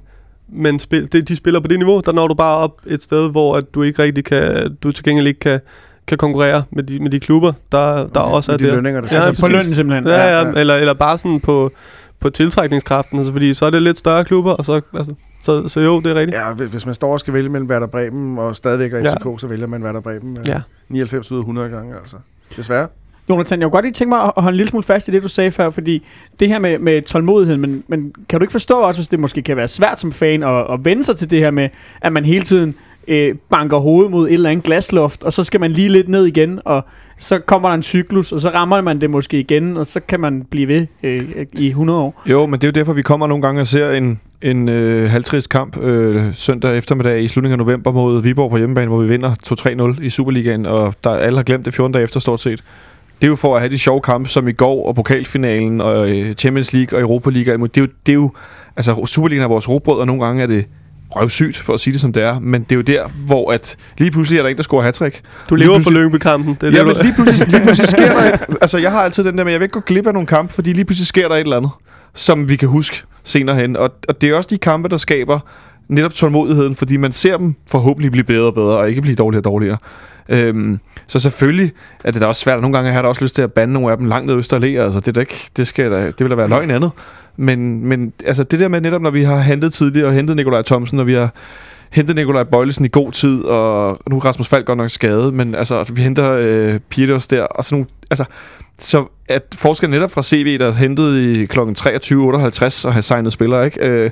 men spil, det, de spiller på det niveau, der når du bare op et sted, hvor at du ikke rigtig kan, du til gengæld ikke kan, kan konkurrere med de, med de klubber, der, der også er de der. lønninger, der Ja, på lønnen simpelthen. Ja, ja, ja. ja. Eller, eller bare sådan på, på tiltrækningskraften, altså, fordi så er det lidt større klubber, og så, altså, så, så jo, det er rigtigt. Ja, hvis man står og skal vælge mellem Werder Bremen og stadigvæk er Ja. FCK, så vælger man Werder Bremen øh, Ja. 99 ud af 100 gange, altså. Desværre. Jonathan, jeg kunne godt lige tænke mig at holde en lille smule fast i det, du sagde før, fordi det her med, med tålmodighed, men, men kan du ikke forstå også, hvis det måske kan være svært som fan at, at vende sig til det her med, at man hele tiden øh, banker hovedet mod et eller andet glasloft, og så skal man lige lidt ned igen, og så kommer der en cyklus, og så rammer man det måske igen, og så kan man blive ved øh, i 100 år. Jo, men det er jo derfor, vi kommer nogle gange og ser en, en øh, halvtrist kamp øh, søndag eftermiddag i slutningen af november mod Viborg på hjemmebane, hvor vi vinder 2-3-0 i Superligaen, og der alle har glemt det 14 dage efter stort set. Det er jo for at have de sjove kampe, som i går, og pokalfinalen, og øh, Champions League og Europa League. Det er jo, det er jo altså Superligaen er vores robrød, og nogle gange er det røvsygt, for at sige det som det er. Men det er jo der, hvor at lige pludselig er der en, der scorer hattrick. Du lever for Lyngby-kampen. Det er Ja, det, men du- lige pludselig, lige [LAUGHS] pludselig sker der et, Altså, jeg har altid den der med, jeg vil ikke gå glip af nogle kampe, fordi lige pludselig sker der et eller andet, som vi kan huske senere hen. Og, og det er også de kampe, der skaber netop tålmodigheden, fordi man ser dem forhåbentlig blive bedre og bedre, og ikke blive dårligere og dårligere. Øhm, så selvfølgelig er det da også svært. Nogle gange har jeg da også lyst til at bande nogle af dem langt ned i Østerlæ. Altså, det, er da ikke, det, skal da, det vil da være løgn andet. Men, men altså, det der med netop, når vi har hentet tidligere, og hentet Nikolaj Thomsen, og vi har hentet Nikolaj Bøjlesen i god tid, og nu er Rasmus Falk godt nok skadet, men altså, vi henter øh, Peters der, og sådan nogle, altså, så at forskellen netop fra CV, der er hentet i kl. 23.58 og har signet spillere, ikke? Øh,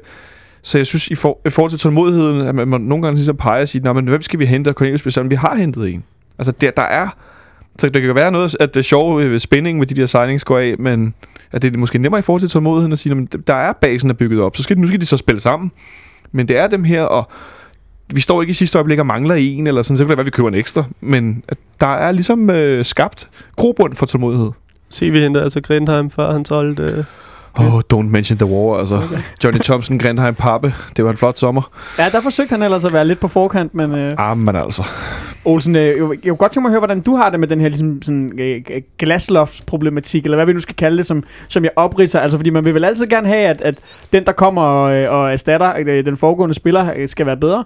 så jeg synes, i, for, i forhold til tålmodigheden, at man, man nogle gange ligesom peger og siger, nej, men hvem skal vi hente? Og Cornelius Bessel, vi har hentet en. Altså, der, der er... Så der kan være noget, at det er sjove ved øh, spændingen med de der signings går af, men at det er måske nemmere i forhold til tålmodigheden at sige, at der er basen er bygget op, så skal, nu skal de så spille sammen. Men det er dem her, og vi står ikke i sidste øjeblik og mangler en, eller sådan, så kan det være, at vi køber en ekstra. Men at der er ligesom øh, skabt grobund for tålmodighed. Se, vi henter altså Grindheim, før han solgte... Øh, Oh, don't mention the war, altså. [LAUGHS] Johnny Thompson, Grindheim, Pappe. Det var en flot sommer. Ja, der forsøgte han ellers at være lidt på forkant, men øh, Ah, men altså. Olsen, øh, jeg, jeg kunne godt tænke mig at høre, hvordan du har det med den her ligesom, sådan, øh, glasloftsproblematik, eller hvad vi nu skal kalde det, som, som jeg opridser. Altså, fordi man vil vel altid gerne have, at, at den, der kommer og, øh, og erstatter øh, den foregående spiller, øh, skal være bedre.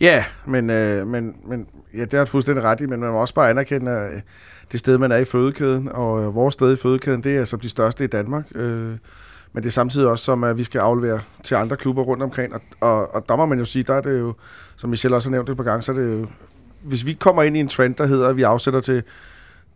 Ja, men, øh, men, men ja, det har du fuldstændig ret i, men man må også bare anerkende at, øh, det sted, man er i fødekæden, og øh, vores sted i fødekæden, det er som de største i Danmark. Øh, men det er samtidig også som, at vi skal aflevere til andre klubber rundt omkring, og, og, og der må man jo sige, der er det jo, som Michel også har nævnt et par gange, så er det jo, hvis vi kommer ind i en trend, der hedder, at vi afsætter til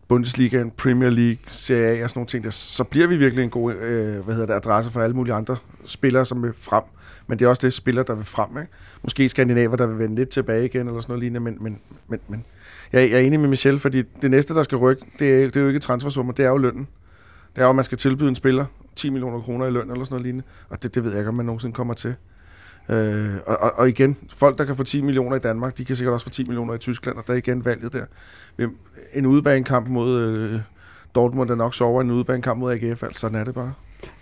Bundesligaen, Premier League, Serie A og sådan nogle ting, der, så bliver vi virkelig en god øh, hvad hedder det, adresse for alle mulige andre spillere, som vil frem. Men det er også det spiller, der vil frem. Ikke? Måske skandinaver, der vil vende lidt tilbage igen, eller sådan noget lignende, men, men, men, men jeg, jeg er enig med Michel, fordi det næste, der skal rykke, det er, det er jo ikke transfersummer, det er jo lønnen. Det er jo, at man skal tilbyde en spiller 10 millioner kroner i løn, eller sådan noget lignende, og det, det ved jeg ikke, om man nogensinde kommer til. Øh, og, og, og igen, folk, der kan få 10 millioner i Danmark, de kan sikkert også få 10 millioner i Tyskland, og der er igen valget der. Hvem- En udebanekamp mod øh, Dortmund er nok sjovere end en udebanekamp mod AGF, altså sådan er det bare.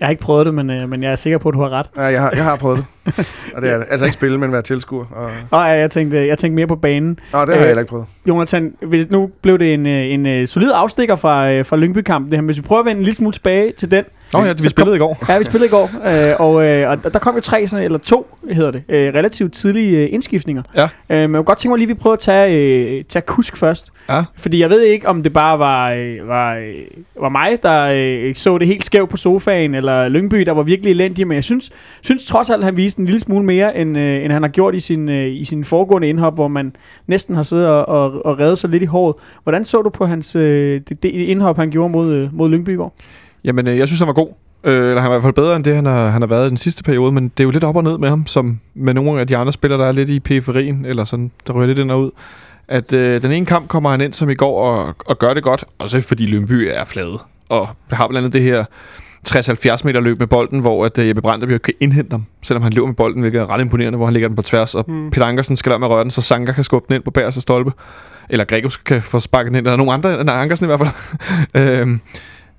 Jeg har ikke prøvet det, men, øh, men jeg er sikker på, at du har ret. Ja, jeg har, jeg har prøvet det. [LAUGHS] og det er det. Altså ikke spille, men være tilskuer. Og... Og ja, jeg tænkte, jeg tænkte mere på banen. Nå, det har Øh, jeg heller ikke prøvet. Jonathan, nu blev det en, øh, en, en solid afstikker fra, øh, fra Lyngby-kampen. Det her. Hvis vi prøver at vende en lille smule tilbage til den, Nå ja, vi spillede i går. Ja, vi spillede i går, øh, og, øh, og der- der kom jo tre, sådan, eller to, hedder det, øh, relativt tidlige øh, indskiftninger. Ja. Øh, men jeg kunne godt tænke mig lige, at vi prøver at tage, øh, tage kusk først. Ja. Fordi jeg ved ikke, om det bare var, øh, var, øh, var mig, der øh, så det helt skævt på sofaen, eller Lyngby, der var virkelig elendig, men jeg synes, synes trods alt, at han viste en lille smule mere, end, øh, end han har gjort i sin, øh, i sin foregående indhop, hvor man næsten har siddet og, og, og reddet sig lidt i håret. Hvordan så du på hans, øh, det, det indhop, han gjorde mod, øh, mod Lyngby i går? Jamen, øh, jeg synes, han var god. Øh, eller han var i hvert fald bedre end det, han har, han har været i den sidste periode, men det er jo lidt op og ned med ham, som med nogle af de andre spillere, der er lidt i periferien, eller sådan, der ryger lidt ind og ud. At øh, den ene kamp kommer han ind som i går og, og gør det godt, og så fordi Lyngby er flade. Og har blandt andet det her 60-70 meter løb med bolden, hvor at, øh, Jeppe Brandt kan indhente ham, selvom han løber med bolden, hvilket er ret imponerende, hvor han lægger den på tværs, og Hmm. Peter Ankersen skal lade med at røre den, så Sanka kan skubbe den ind på bagerste stolpe. Eller Gregus kan få sparket den ind, eller nogen andre, nej, Ankersen i hvert fald. [LAUGHS] øhm,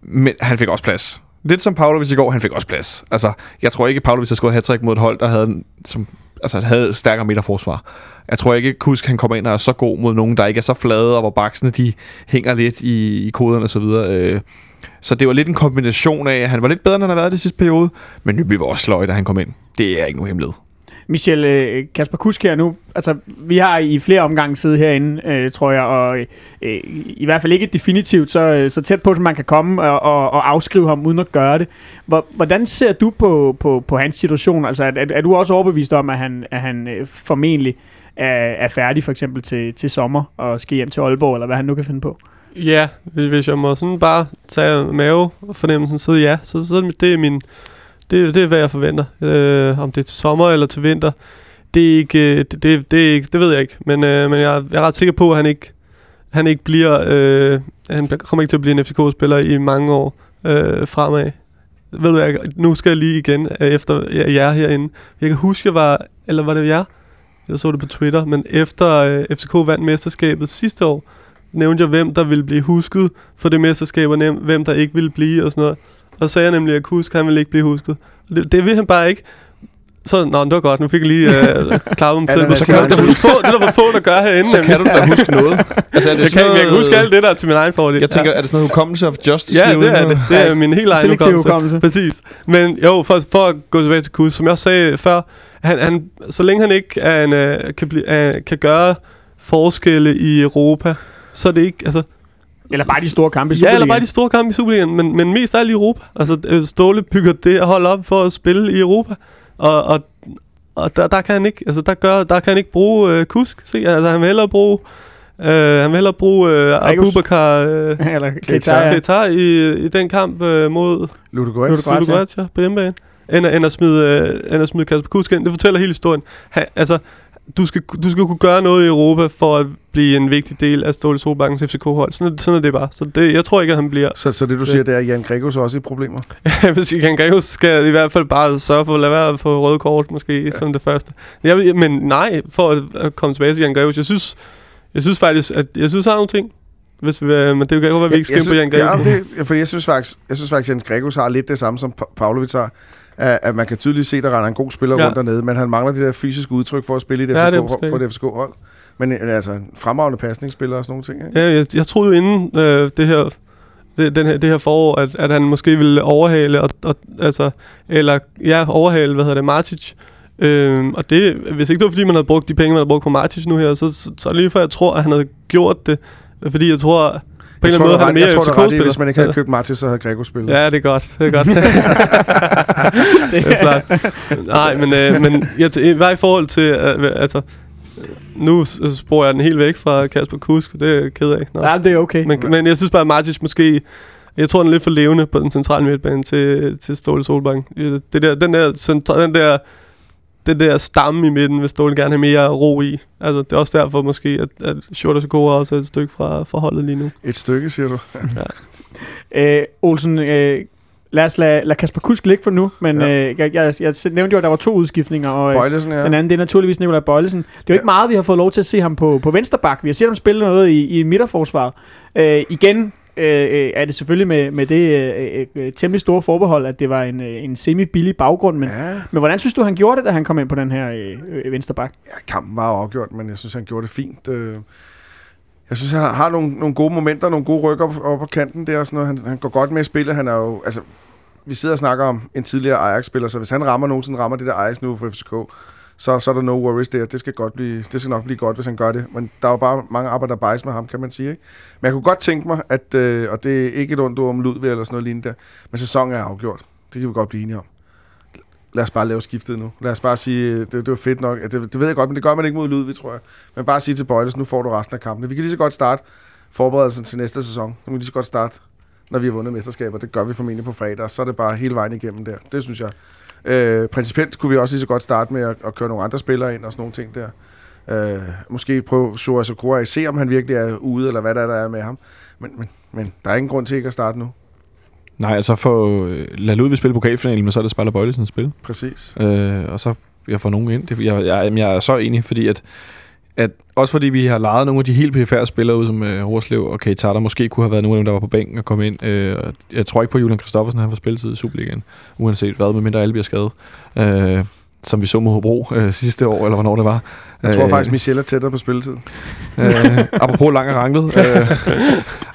men han fik også plads. Lidt som Pavlovic i går, han fik også plads. Altså, jeg tror ikke, Pavlovic har skåret hat mod et hold, der havde, som, altså, havde stærkere midterforsvar. Jeg tror ikke, Kusk han kommer ind og er så god mod nogen, der ikke er så flade, og hvor baksene de hænger lidt i, i koderne og så videre. Øh, så det var lidt en kombination af, at han var lidt bedre, end han har været i sidste periode, men Nyby var også sløj, da han kom ind. Det er ikke nogen hemmelighed. Michel, øh, Kasper Kusk her nu, altså vi har i flere omgange siddet herinde, øh, tror jeg, og øh, i hvert fald ikke definitivt så, øh, så tæt på, som man kan komme og, og, og afskrive ham uden at gøre det. Hvor, hvordan ser du på, på, på hans situation? Altså er, er, er du også overbevist om, at han, at han øh, formentlig er, er færdig for eksempel til, til sommer og skal hjem til Aalborg, eller hvad han nu kan finde på? Ja, hvis, hvis jeg må sådan bare tage mave fornemmelsen så ja, så, så det er min, det, det er hvad jeg forventer. Øh, om det er til sommer eller til vinter, det er ikke, øh, det, det, det, er ikke, det ved jeg ikke. Men, øh, men jeg, jeg er ret sikker på, at han ikke, han ikke bliver, øh, han kommer ikke til at blive en FCK-spiller i mange år øh, fremad. Ved du, jeg, nu skal jeg lige igen øh, efter jer herinde. Jeg kan huske, jeg var, eller var det jer? Jeg så det på Twitter, men efter øh, FCK vandt mesterskabet sidste år, nævnte jeg, hvem der ville blive husket for det mesterskab, og nem- hvem der ikke ville blive og sådan noget. Og så sagde jeg nemlig, at jeg kunne huske, at han ville ikke blive husket. Det, det vil han bare ikke. Så, nå, det var godt. Nu fik jeg lige øh, [LAUGHS] klaret mig Ja, selv. Så kan du huske på, det er der for få, der gør herinde. Så kan du da [LAUGHS] huske noget. Altså, er det jeg, kan, jeg kan noget- huske alt det der til min egen fordel. Jeg tænker, er det sådan noget hukommelse of justice? Ja, det er det. Det er min helt egen hukommelse. hukommelse. Præcis. Men jo, for, for at gå tilbage til Kus, som jeg også sagde før, han, han, så længe han ikke er en, øh, kan, blive, øh, kan gøre forskelle i Europa, så er det ikke, altså... Eller bare de store kampe i Ja, eller Superligaen. bare de store kampe i Superligaen, men, men mest af alt i Europa. Altså, øh, Ståle bygger det at holde op for at spille i Europa. Og, og, og der, der, kan han ikke, altså, der, gør, der kan han ikke bruge øh, Kusk. Se, altså, han vil hellere bruge, øh, han vil hellere bruge øh. Abubakar øh, [LAUGHS] Eller Keita. Keita, ja. I, i den kamp øh, mod Ludogorets. Ludogorets. Ludo Goretz, på hjemmebane. End, end, at smide, øh, end at smide Kasper Kusk ind. Det fortæller hele historien. Ha, altså, du skal, du skal kunne gøre noget i Europa for at blive en vigtig del af Ståle Solbakkens FCK-hold. Sådan, sådan er det bare. Så det, jeg tror ikke, at han bliver... Så, så det du siger, det er, at Jan Gregos også i problemer? [LAUGHS] Hvis Jan Gregus skal i hvert fald bare sørge for at lade være at få røde kort, måske, ja. som det første. Jeg, men nej, for at, at komme tilbage til Jan Gregus. Jeg synes, jeg synes faktisk, at jeg synes, der er nogle ting. Hvis vi, øh, men det kan godt være, at vi ikke skal på Jan ja, Gregus. det, ja, fordi jeg synes faktisk, jeg synes faktisk, at Jens Gregos har lidt det samme, som Pa- Pavlovic har. At, at man kan tydeligt se, at der render en god spiller Ja. rundt dernede, men han mangler det der fysiske udtryk for at spille i det Ja, det FCK, måske. på det FCK-hold. Men øh, altså, en fremragende pasningsspiller og sådan nogle ting. Ikke? Ja, jeg, jeg troede jo inden øh, det her det, den her, det her forår, at, at han måske ville overhale, og, og, altså, eller ja, overhale, hvad hedder det, Martic. Øhm, og det, hvis ikke det var, fordi man havde brugt de penge, man havde brugt på Martic nu her, så, så, så det lige før, jeg tror, at han havde gjort det. Fordi jeg tror, på en Jeg eller anden måde, ret- mere jeg tror, du har ret i, hvis man ikke havde købt Martin, så havde Gregos spillet. Ja, det er godt. Det er godt. [LAUGHS] det er klart. Nej, men, øh, men jeg, t- bare i forhold til, øh, altså, nu s- sporer jeg den helt væk fra Kasper Kusk, det er jeg ked af. Nå. Ja, det er okay. Men, men jeg synes bare, at Martic måske... Jeg tror, den er lidt for levende på den centrale midtbane til, til Ståle Solbakken. Det der, den, der, centra- den der den der stamme i midten, hvis Ståle gerne have mere ro i. Altså, det er også derfor måske, at, at Shorter Sakura også er et stykke fra, fra holdet lige nu. Et stykke, siger du. [LAUGHS] Øh, Olsen, øh, lad os lade, lad Kasper Kusk ligge for nu, men Ja. øh, jeg, jeg, jeg nævnte jo, at der var to udskiftninger, og øh, Bøjlesen, ja. den anden, det er naturligvis Nikolaj Bøjlesen. Det er jo Ja. ikke meget, vi har fået lov til at se ham på, på vensterbak. Vi har set ham spille noget i, i midterforsvar. Øh, igen øh, øh, er det selvfølgelig med, med det øh, øh, temmelig store forbehold, at det var en, øh, en semi-billig baggrund, men, Ja, men hvordan synes du, han gjorde det, da han kom ind på den her øh, øh, vensterbak? ja, kampen var jo afgjort, men jeg synes, han gjorde det fint. Øh, Jeg synes, han har, har nogle, nogle gode momenter, nogle gode rykker op, op på kanten der og sådan noget. Han, han går godt med i spillet. Han er jo, altså, vi sidder og snakker om en tidligere Ajax-spiller, så hvis han rammer nogensinde rammer det der Ajax nu for FCK, så, så er der no worries der. Det skal, godt blive, det skal nok blive godt, hvis han gør det. Men der er jo bare mange arbejder bajs med ham, kan man sige. Ikke? Men jeg kunne godt tænke mig, at, øh, og det er ikke et ondt ord om Ludvig eller sådan noget lignende der, men sæsonen er afgjort. Det kan vi godt blive enige om. Lad os bare lave skiftet nu. Lad os bare sige, øh, det, det var fedt nok. Det, det ved jeg godt, men det gør man ikke mod Ludvig, tror jeg. Men bare sige til Bøjles, nu får du resten af kampen. Vi kan lige så godt starte forberedelsen til næste sæson. Nu kan vi lige så godt starte, når vi har vundet mesterskaber. Det gør vi formentlig på fredag, og så er det bare hele vejen igennem der. Det synes jeg. Øh, principielt kunne vi også lige så godt starte med at, at køre nogle andre spillere ind og sådan nogle ting der. Øh, måske prøve Shoa Sakura at se, om han virkelig er ude, eller hvad der er, der er med ham. Men, men, men der er ingen grund til ikke at starte nu. Nej, altså for øh, lad Ludvig spille pokalfinalen, men så er det Spejler Bøjlesen spil. Præcis. Øh, og så jeg får nogen ind. Jeg, jeg, jamen, jeg er så enig, fordi at, at også fordi vi har lejet nogle af de helt PFR spillere ud, som øh, Horslev og Keita, der måske kunne have været nogle af dem, der var på bænken og komme ind. Øh, jeg tror ikke på Julian Kristoffersen, han får spilletid i Superligaen, uanset hvad, medmindre alle bliver skadet. Øh, som vi så mod Hobro øh, sidste år, eller hvornår det var. Jeg tror Øh, faktisk, Michelle er tættere på spilletid. Øh, apropos lang og ranklet. Øh,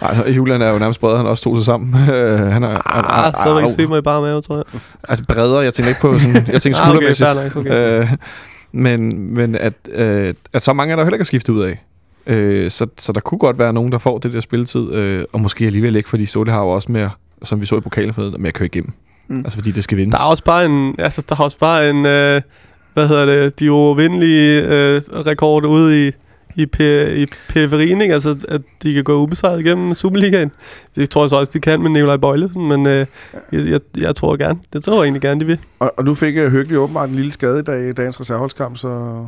ej, Julian er jo nærmest bredere, han også tog sig sammen. Øh, han er, han, Ah, så har du ikke i bare mave, tror jeg. Altså bredere, jeg tænker ikke på sådan, jeg tænker Ah, okay, skuldermæssigt. nok, okay. Øh, men men at, øh, at så mange er der heller ikke at skifte ud af. Øh, så, så der kunne godt være nogen, der får det der spilletid, øh, og måske alligevel ikke, fordi Ståle har jo også mere, som vi så i pokalen for med at køre igennem. Mm. Altså fordi det skal vindes. Der er også bare en, altså, der er også bare en, øh, hvad hedder det, de uovervindelige øh, rekord ude i, i, pe- i periferien, ikke? Altså, at de kan gå ubesejret igennem Superligaen. Det tror jeg så også, de kan med Nikolaj Bøjlesen, men øh, jeg, jeg, jeg, tror gerne. Det tror jeg egentlig gerne, de vil. Og, og nu fik uh, Høgli åbenbart en lille skade i dag dagens reserveholdskamp, så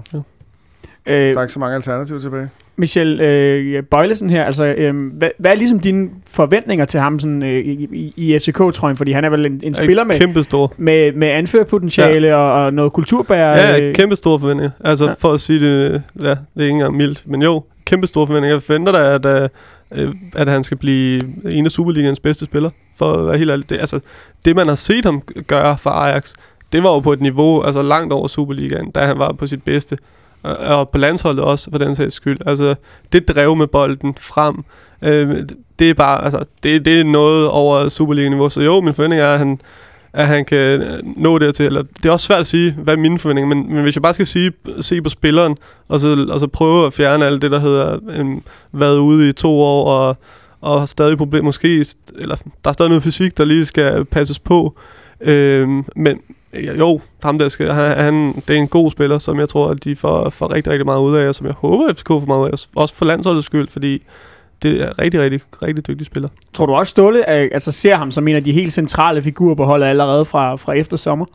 Øh, der er ikke så mange alternativer tilbage. Michel øh, Bøjlesen her, altså, øh, hvad, hvad er ligesom dine forventninger til ham sådan, øh, i, i, FCK-trøjen? Fordi han er vel en, en spiller med, Kæmpe stor. med, med anførpotentiale ja. og, og noget kulturbær. Ja, øh, kæmpe store forventninger. Altså, Ja. ja. for at sige det, ja, det er ikke engang mildt, men jo, kæmpe store forventninger. Jeg forventer da, at, øh, at han skal blive en af Superligaens bedste spillere, for at være helt ærlig. Det, altså, det man har set ham gøre for Ajax, det var jo på et niveau, altså langt over Superligaen, da han var på sit bedste. Og, på landsholdet også, for den sags skyld. Altså, det drev med bolden frem. Øh, det er bare, altså, det, det er noget over Superliga-niveau. Så jo, min forventning er, at han, at han kan øh, nå dertil. Eller, det er også svært at sige, hvad er mine forventninger, men, men hvis jeg bare skal sige, se på spilleren, og så, og så prøve at fjerne alt det, der hedder en, været ude i to år, og, og har stadig problemer, måske, eller der er stadig noget fysik, der lige skal passes på. Øhm, men jo, ham der skal, han, han, det er en god spiller, som jeg tror, at de får, får rigtig, rigtig meget ud af, og som jeg håber, FCK får meget ud af, også for landsholdets skyld, fordi det er rigtig, rigtig, rigtig dygtig spiller. Tror du også, Ståle øh, altså, ser ham som en af de helt centrale figurer på holdet allerede fra, fra efter sommer?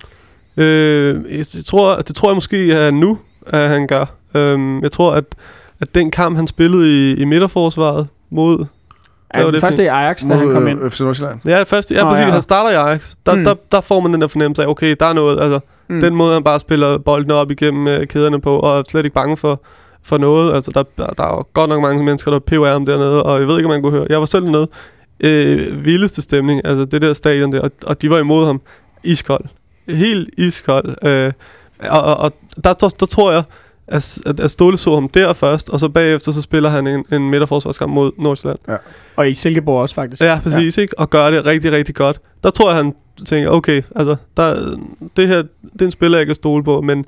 Øh, jeg, tror, det tror jeg måske er nu, at han gør. Øhm, jeg tror, at, at den kamp, han spillede i, i midterforsvaret mod... Er var den det første i Ajax, da han kom øh, ind? FC Nordsjælland. Ja, først, ja, Nå, præcis, ja. han starter i Ajax. Der, Mm. der, der får man den der fornemmelse af, okay, der er noget, altså, Mm. den måde, han bare spiller bolden op igennem øh, kæderne på, og er slet ikke bange for, for noget. Altså, der, der, der er jo godt nok mange mennesker, der peber ham dernede, og jeg ved ikke, om man kunne høre. Jeg var selv dernede. Øh, vildeste stemning, altså det der stadion der, og, og de var imod ham. Iskold. Helt iskold. Øh, og, og, og der, der, der tror jeg, at, at, at Ståle så ham der først, og så bagefter så spiller han en, en midterforsvarskamp mod Nordsjælland. Og i Silkeborg også, faktisk. Ja, præcis, ja. ikke? Og gør det rigtig, rigtig godt. Der tror jeg, han tænker, okay, altså, der, det her, det er en spiller, jeg kan stole på, men...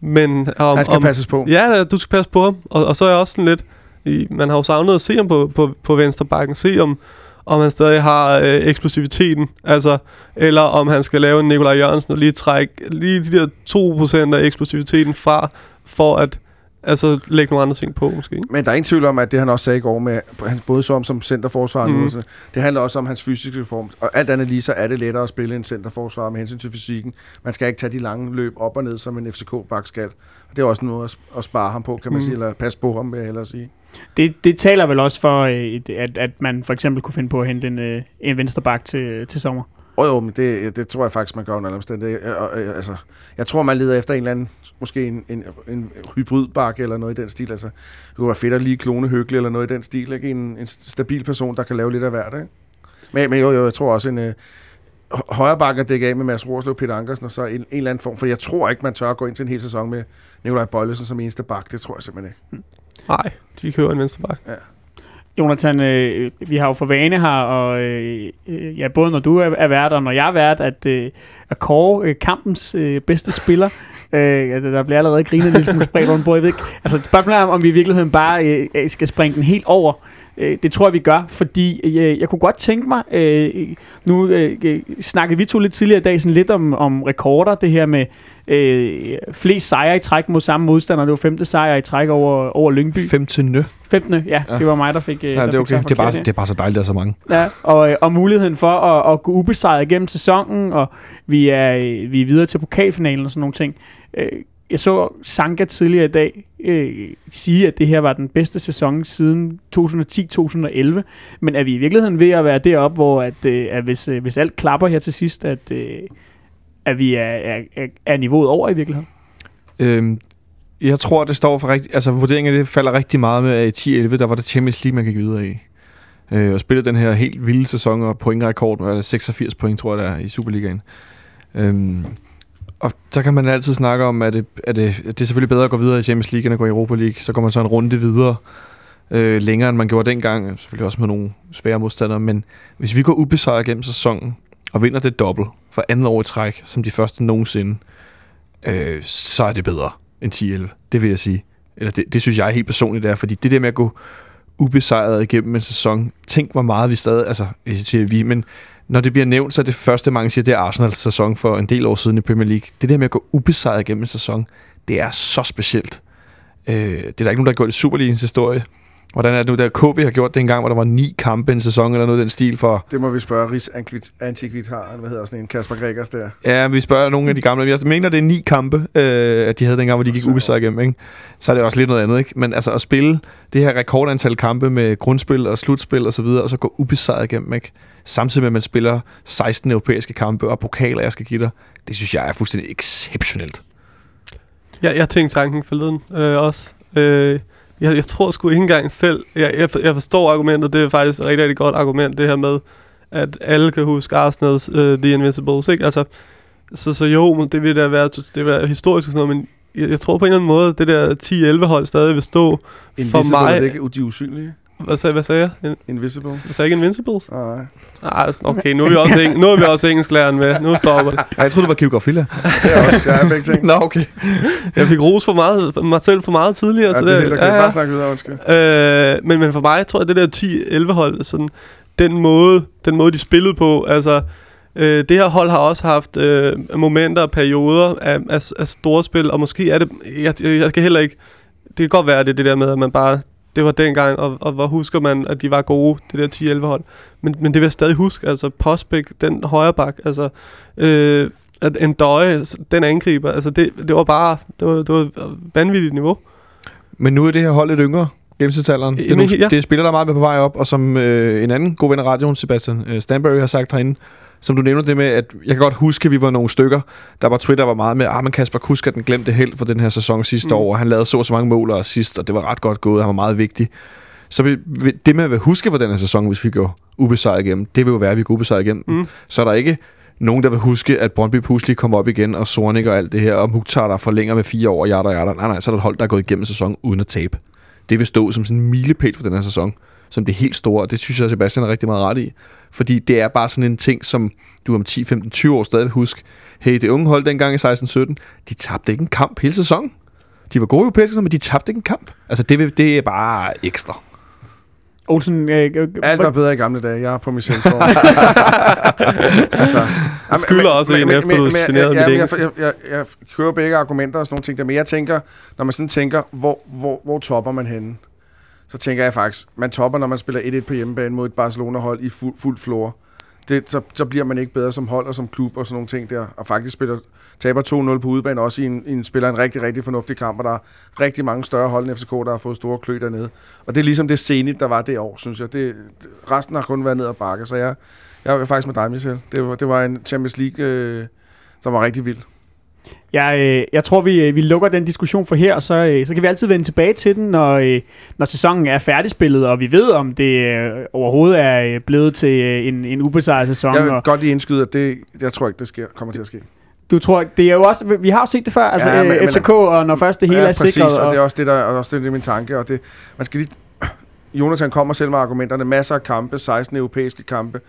men om, Han skal om, passes på. Ja, du skal passe på ham. Og, og så er jeg også sådan lidt... I, man har jo savnet at se ham på, på, på venstre bakken. Se om, om han stadig har øh, eksplosiviteten. Altså, eller om han skal lave en Nikolaj Jørgensen og lige trække lige de der 2% af eksplosiviteten fra, for at altså, lægge nogle andre ting på, måske. Men der er ingen tvivl om, at det han også sagde i går med, han både så om som centerforsvar mm. Mhm. nu, så det handler også om hans fysiske form. Og alt andet lige, så er det lettere at spille en centerforsvar med hensyn til fysikken. Man skal ikke tage de lange løb op og ned, som en FCK-bak skal. Og det er også noget at, at spare ham på, kan man Mm. sige, eller passe på ham, vil jeg hellere sige. Det, det taler vel også for, øh, at, at man for eksempel kunne finde på at hente en, øh, en vensterbak til, til sommer. Og jo, men det, det tror jeg faktisk, man gør under alle omstændigheder. Og, Altså, jeg tror, man leder efter en eller anden, måske en, en, en hybridbakke eller noget i den stil. Altså, det kunne være fedt at lige klone hyggelig eller noget i den stil. Ikke? En, en stabil person, der kan lave lidt af hvert. Ikke? Men, men jo, jo, jeg tror også en... Øh, højre bakke at dække af med Mads Rorslev og Peter Ankersen, og så en, en eller anden form, for jeg tror ikke, man tør at gå ind til en hel sæson med Nikolaj Bøjlesen som eneste bak. Det tror jeg simpelthen ikke. Nej, de kører en venstre bak. Jonathan, øh, vi har jo for vane her, og øh, øh, ja, både når du er, er vært, og når jeg er vært, at, øh, at kåre øh, kampens øh, bedste spiller. [LAUGHS] Øh, der bliver allerede grinet lille smule spredt rundt på. Jeg ved ikke. Altså, spørgsmålet er, om vi i virkeligheden bare øh, skal springe den helt over. Øh, det tror jeg, vi gør, fordi øh, jeg kunne godt tænke mig, øh, nu øh, øh, snakkede vi to lidt tidligere i dag sådan lidt om, om rekorder, det her med øh, flest sejre i træk mod samme modstander. Det var femte sejr i træk over, over Lyngby. 15. Ja, 15. Ja, ja, Ja. det var mig, der fik, øh, der det er okay. Det er, bare, det er bare så dejligt, der er så mange. Ja, og, øh, og muligheden for at, at gå ubesejret igennem sæsonen, og vi er, vi er videre til pokalfinalen og sådan nogle ting. Øh, jeg så Sanka tidligere i dag øh, sige, at det her var den bedste sæson siden 2010-2011. Men er vi i virkeligheden ved at være deroppe, hvor at, øh, at hvis, øh, hvis alt klapper her til sidst, at, øh, at vi er, er, er, niveauet over i virkeligheden? Øhm, jeg tror, det står for rigtig... Altså, vurderingen af det falder rigtig meget med, at i 10-11, der var det Champions League, man gik videre i. Øh, og spillede den her helt vilde sæson, og pointrekorden var det 86 point, tror jeg, der er i Superligaen. Øhm, og så kan man altid snakke om, at det, at det, at det er selvfølgelig bedre at gå videre i Champions League, end at gå i Europa League. Så går man så en runde videre øh, længere, end man gjorde dengang. Selvfølgelig også med nogle svære modstandere. Men hvis vi går ubesejret gennem sæsonen, og vinder det dobbelt for andet år i træk, som de første nogensinde, øh, så er det bedre end 10-11. Det vil jeg sige. Eller det, det synes jeg helt personligt er, fordi det der med at gå ubesejret igennem en sæson, tænk hvor meget vi stadig, altså jeg siger vi, men når det bliver nævnt, så er det første mange siger, det er Arsenals sæson for en del år siden i Premier League. Det der med at gå ubesejret gennem en sæson, det er så specielt. Øh, det er der ikke nogen, der har gjort i Superligens historie. Hvordan er det nu, der KB har gjort det engang, hvor der var ni kampe i en sæson, eller noget den stil for... Det må vi spørge Ris Antiquitaren, hvad hedder sådan en, Kasper Gregers der. Ja, vi spørger nogle af de gamle. Jeg mener, det er ni kampe, øh, at de havde dengang, hvor de gik ubesejret igennem. Ikke? Så er det også lidt noget andet. Ikke? Men altså at spille det her rekordantal kampe med grundspil og slutspil og så videre, og så gå ubesejret igennem, ikke? samtidig med, at man spiller 16 europæiske kampe og pokaler, jeg skal give dig, det synes jeg er fuldstændig exceptionelt. Jeg, jeg tænkte tanken forleden øh, også. Øh, jeg, jeg tror sgu ikke engang selv. Jeg, jeg, jeg forstår argumentet. Det er faktisk et rigtig, rigtig godt argument, det her med, at alle kan huske Arsenal's uh, The Invincibles. Ikke? Altså, så, så jo, det vil da være, det vil være historisk og sådan noget, men jeg, jeg tror på en eller anden måde, det der 10-11 hold stadig vil stå Invisible, for mig. er det ikke de usynlige? Hvad sagde, hvad sagde jeg? In, Invisible? hvad sagde jeg ikke Invincibles? Nej. Ah, okay, nu er vi også, eng, nu er vi også engelsklæreren med. Nu stopper det. Ej, jeg troede, det var geografila. Det er også, jeg er begge ting. Nå, okay. Jeg fik ros for meget, for mig selv for meget tidligere. Ja, så det er helt okay. ja, ja. Bare snak videre, undskyld. Øh, men, men for mig tror jeg, det der 10-11 hold, sådan, den måde, den måde, de spillede på, altså, øh, det her hold har også haft øh, momenter og perioder af, af, af store spil, og måske er det, jeg, jeg, jeg kan heller ikke, det kan godt være, det det der med, at man bare, det var dengang, og, og hvor husker man, at de var gode, det der 10-11 hold. Men, men det vil jeg stadig huske, altså Postbæk, den højre bak, altså øh, at en døje, den angriber, altså det, det var bare, det var, det var vanvittigt niveau. Men nu er det her hold lidt yngre, gennemsnitsalderen. Det er, nogle, ja. det er spillere, der er meget med på vej op, og som øh, en anden god ven af radioen, Sebastian øh, Stanbury, har sagt herinde, som du nævner det med, at jeg kan godt huske, at vi var nogle stykker, der var Twitter var meget med, ah, men Kasper Kusk er den glemte held for den her sæson sidste Mm. år, og han lavede så og så mange mål og sidst, og det var ret godt gået, han var meget vigtig. Så vi, det med at huske for den her sæson, hvis vi går ubesejret igennem, det vil jo være, at vi går ubesejret igennem. Mm. Så er der ikke nogen, der vil huske, at Brøndby pludselig kommer op igen, og Sornik og alt det her, og Mukhtar, der forlænger med fire år, og jada, jada. Nej, nej, så er der et hold, der er gået igennem sæsonen uden at tabe. Det vil stå som sådan en milepæl for den her sæson, som det helt store, og det synes jeg, Sebastian er rigtig meget ret i. Fordi det er bare sådan en ting, som du om 10, 15, 20 år stadig vil huske. Hey, det unge hold dengang i 16-17, de tabte ikke en kamp hele sæsonen. De var gode europæiske, men de tabte ikke en kamp. Altså, det, det er bare ekstra. Olsen, øh, øh, Alt var bedre i gamle dage. Jeg er på min [LAUGHS] selvsår. altså, jamen, skylder også en, efter du men- generede ja, mit men jeg, jeg, jeg, jeg kører begge argumenter og sådan nogle ting der, men jeg tænker, når man sådan tænker, hvor, hvor, hvor topper man henne? Så tænker jeg faktisk, man topper, når man spiller 1-1 på hjemmebane mod et Barcelona-hold i fuld, fuld flor. Det, så, så bliver man ikke bedre som hold og som klub og sådan nogle ting der. Og faktisk spiller, taber 2-0 på udebane også i en, i en, spiller en rigtig, rigtig fornuftig kamp, og der er rigtig mange større hold end FCK, der har fået store klø dernede. Og det er ligesom det senigt, der var det år, synes jeg. Det, resten har kun været ned og bakke, så jeg, jeg er faktisk med dig, Michel. Det var, det var en Champions League, øh, som var rigtig vild. Jeg, øh, jeg tror, vi, øh, vi lukker den diskussion for her, og så, øh, så kan vi altid vende tilbage til den, når, øh, når sæsonen er færdigspillet, og vi ved, om det øh, overhovedet er øh, blevet til øh, en, en ubesejret sæson. Jeg vil Og godt lige indskyde, at det, jeg tror ikke, det sker, kommer til at ske. du tror, det er jo også, vi har jo set det før, altså Ja, men- men- FCK, og når først det hele ja, er sikret. præcis, og Og, det er også det, der og også det, der er min tanke. Og det, man skal lige, Jonathan kommer selv med argumenterne. Masser af kampe, 16 europæiske kampe.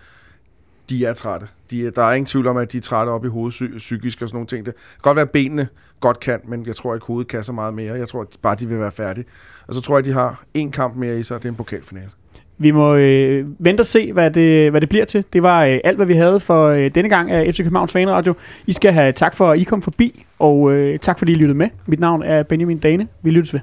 De er trætte. De der er ingen tvivl om, at de er trætte op i hovedet psykisk og sådan nogle ting. Det kan godt være, at benene godt kan, men jeg tror ikke, hovedet kan så meget mere. Jeg tror at bare, de vil være færdige. Og så tror jeg, de har en kamp mere i sig, og det er en pokalfinale. Vi må øh, vente og se, hvad det, hvad det bliver til. Det var øh, alt, hvad vi havde for øh, denne gang af FC Københavns Fanradio. I skal have tak for, at I kom forbi, og øh, tak fordi I lyttede med. Mit navn er Benjamin Dane. Vi lyttes ved.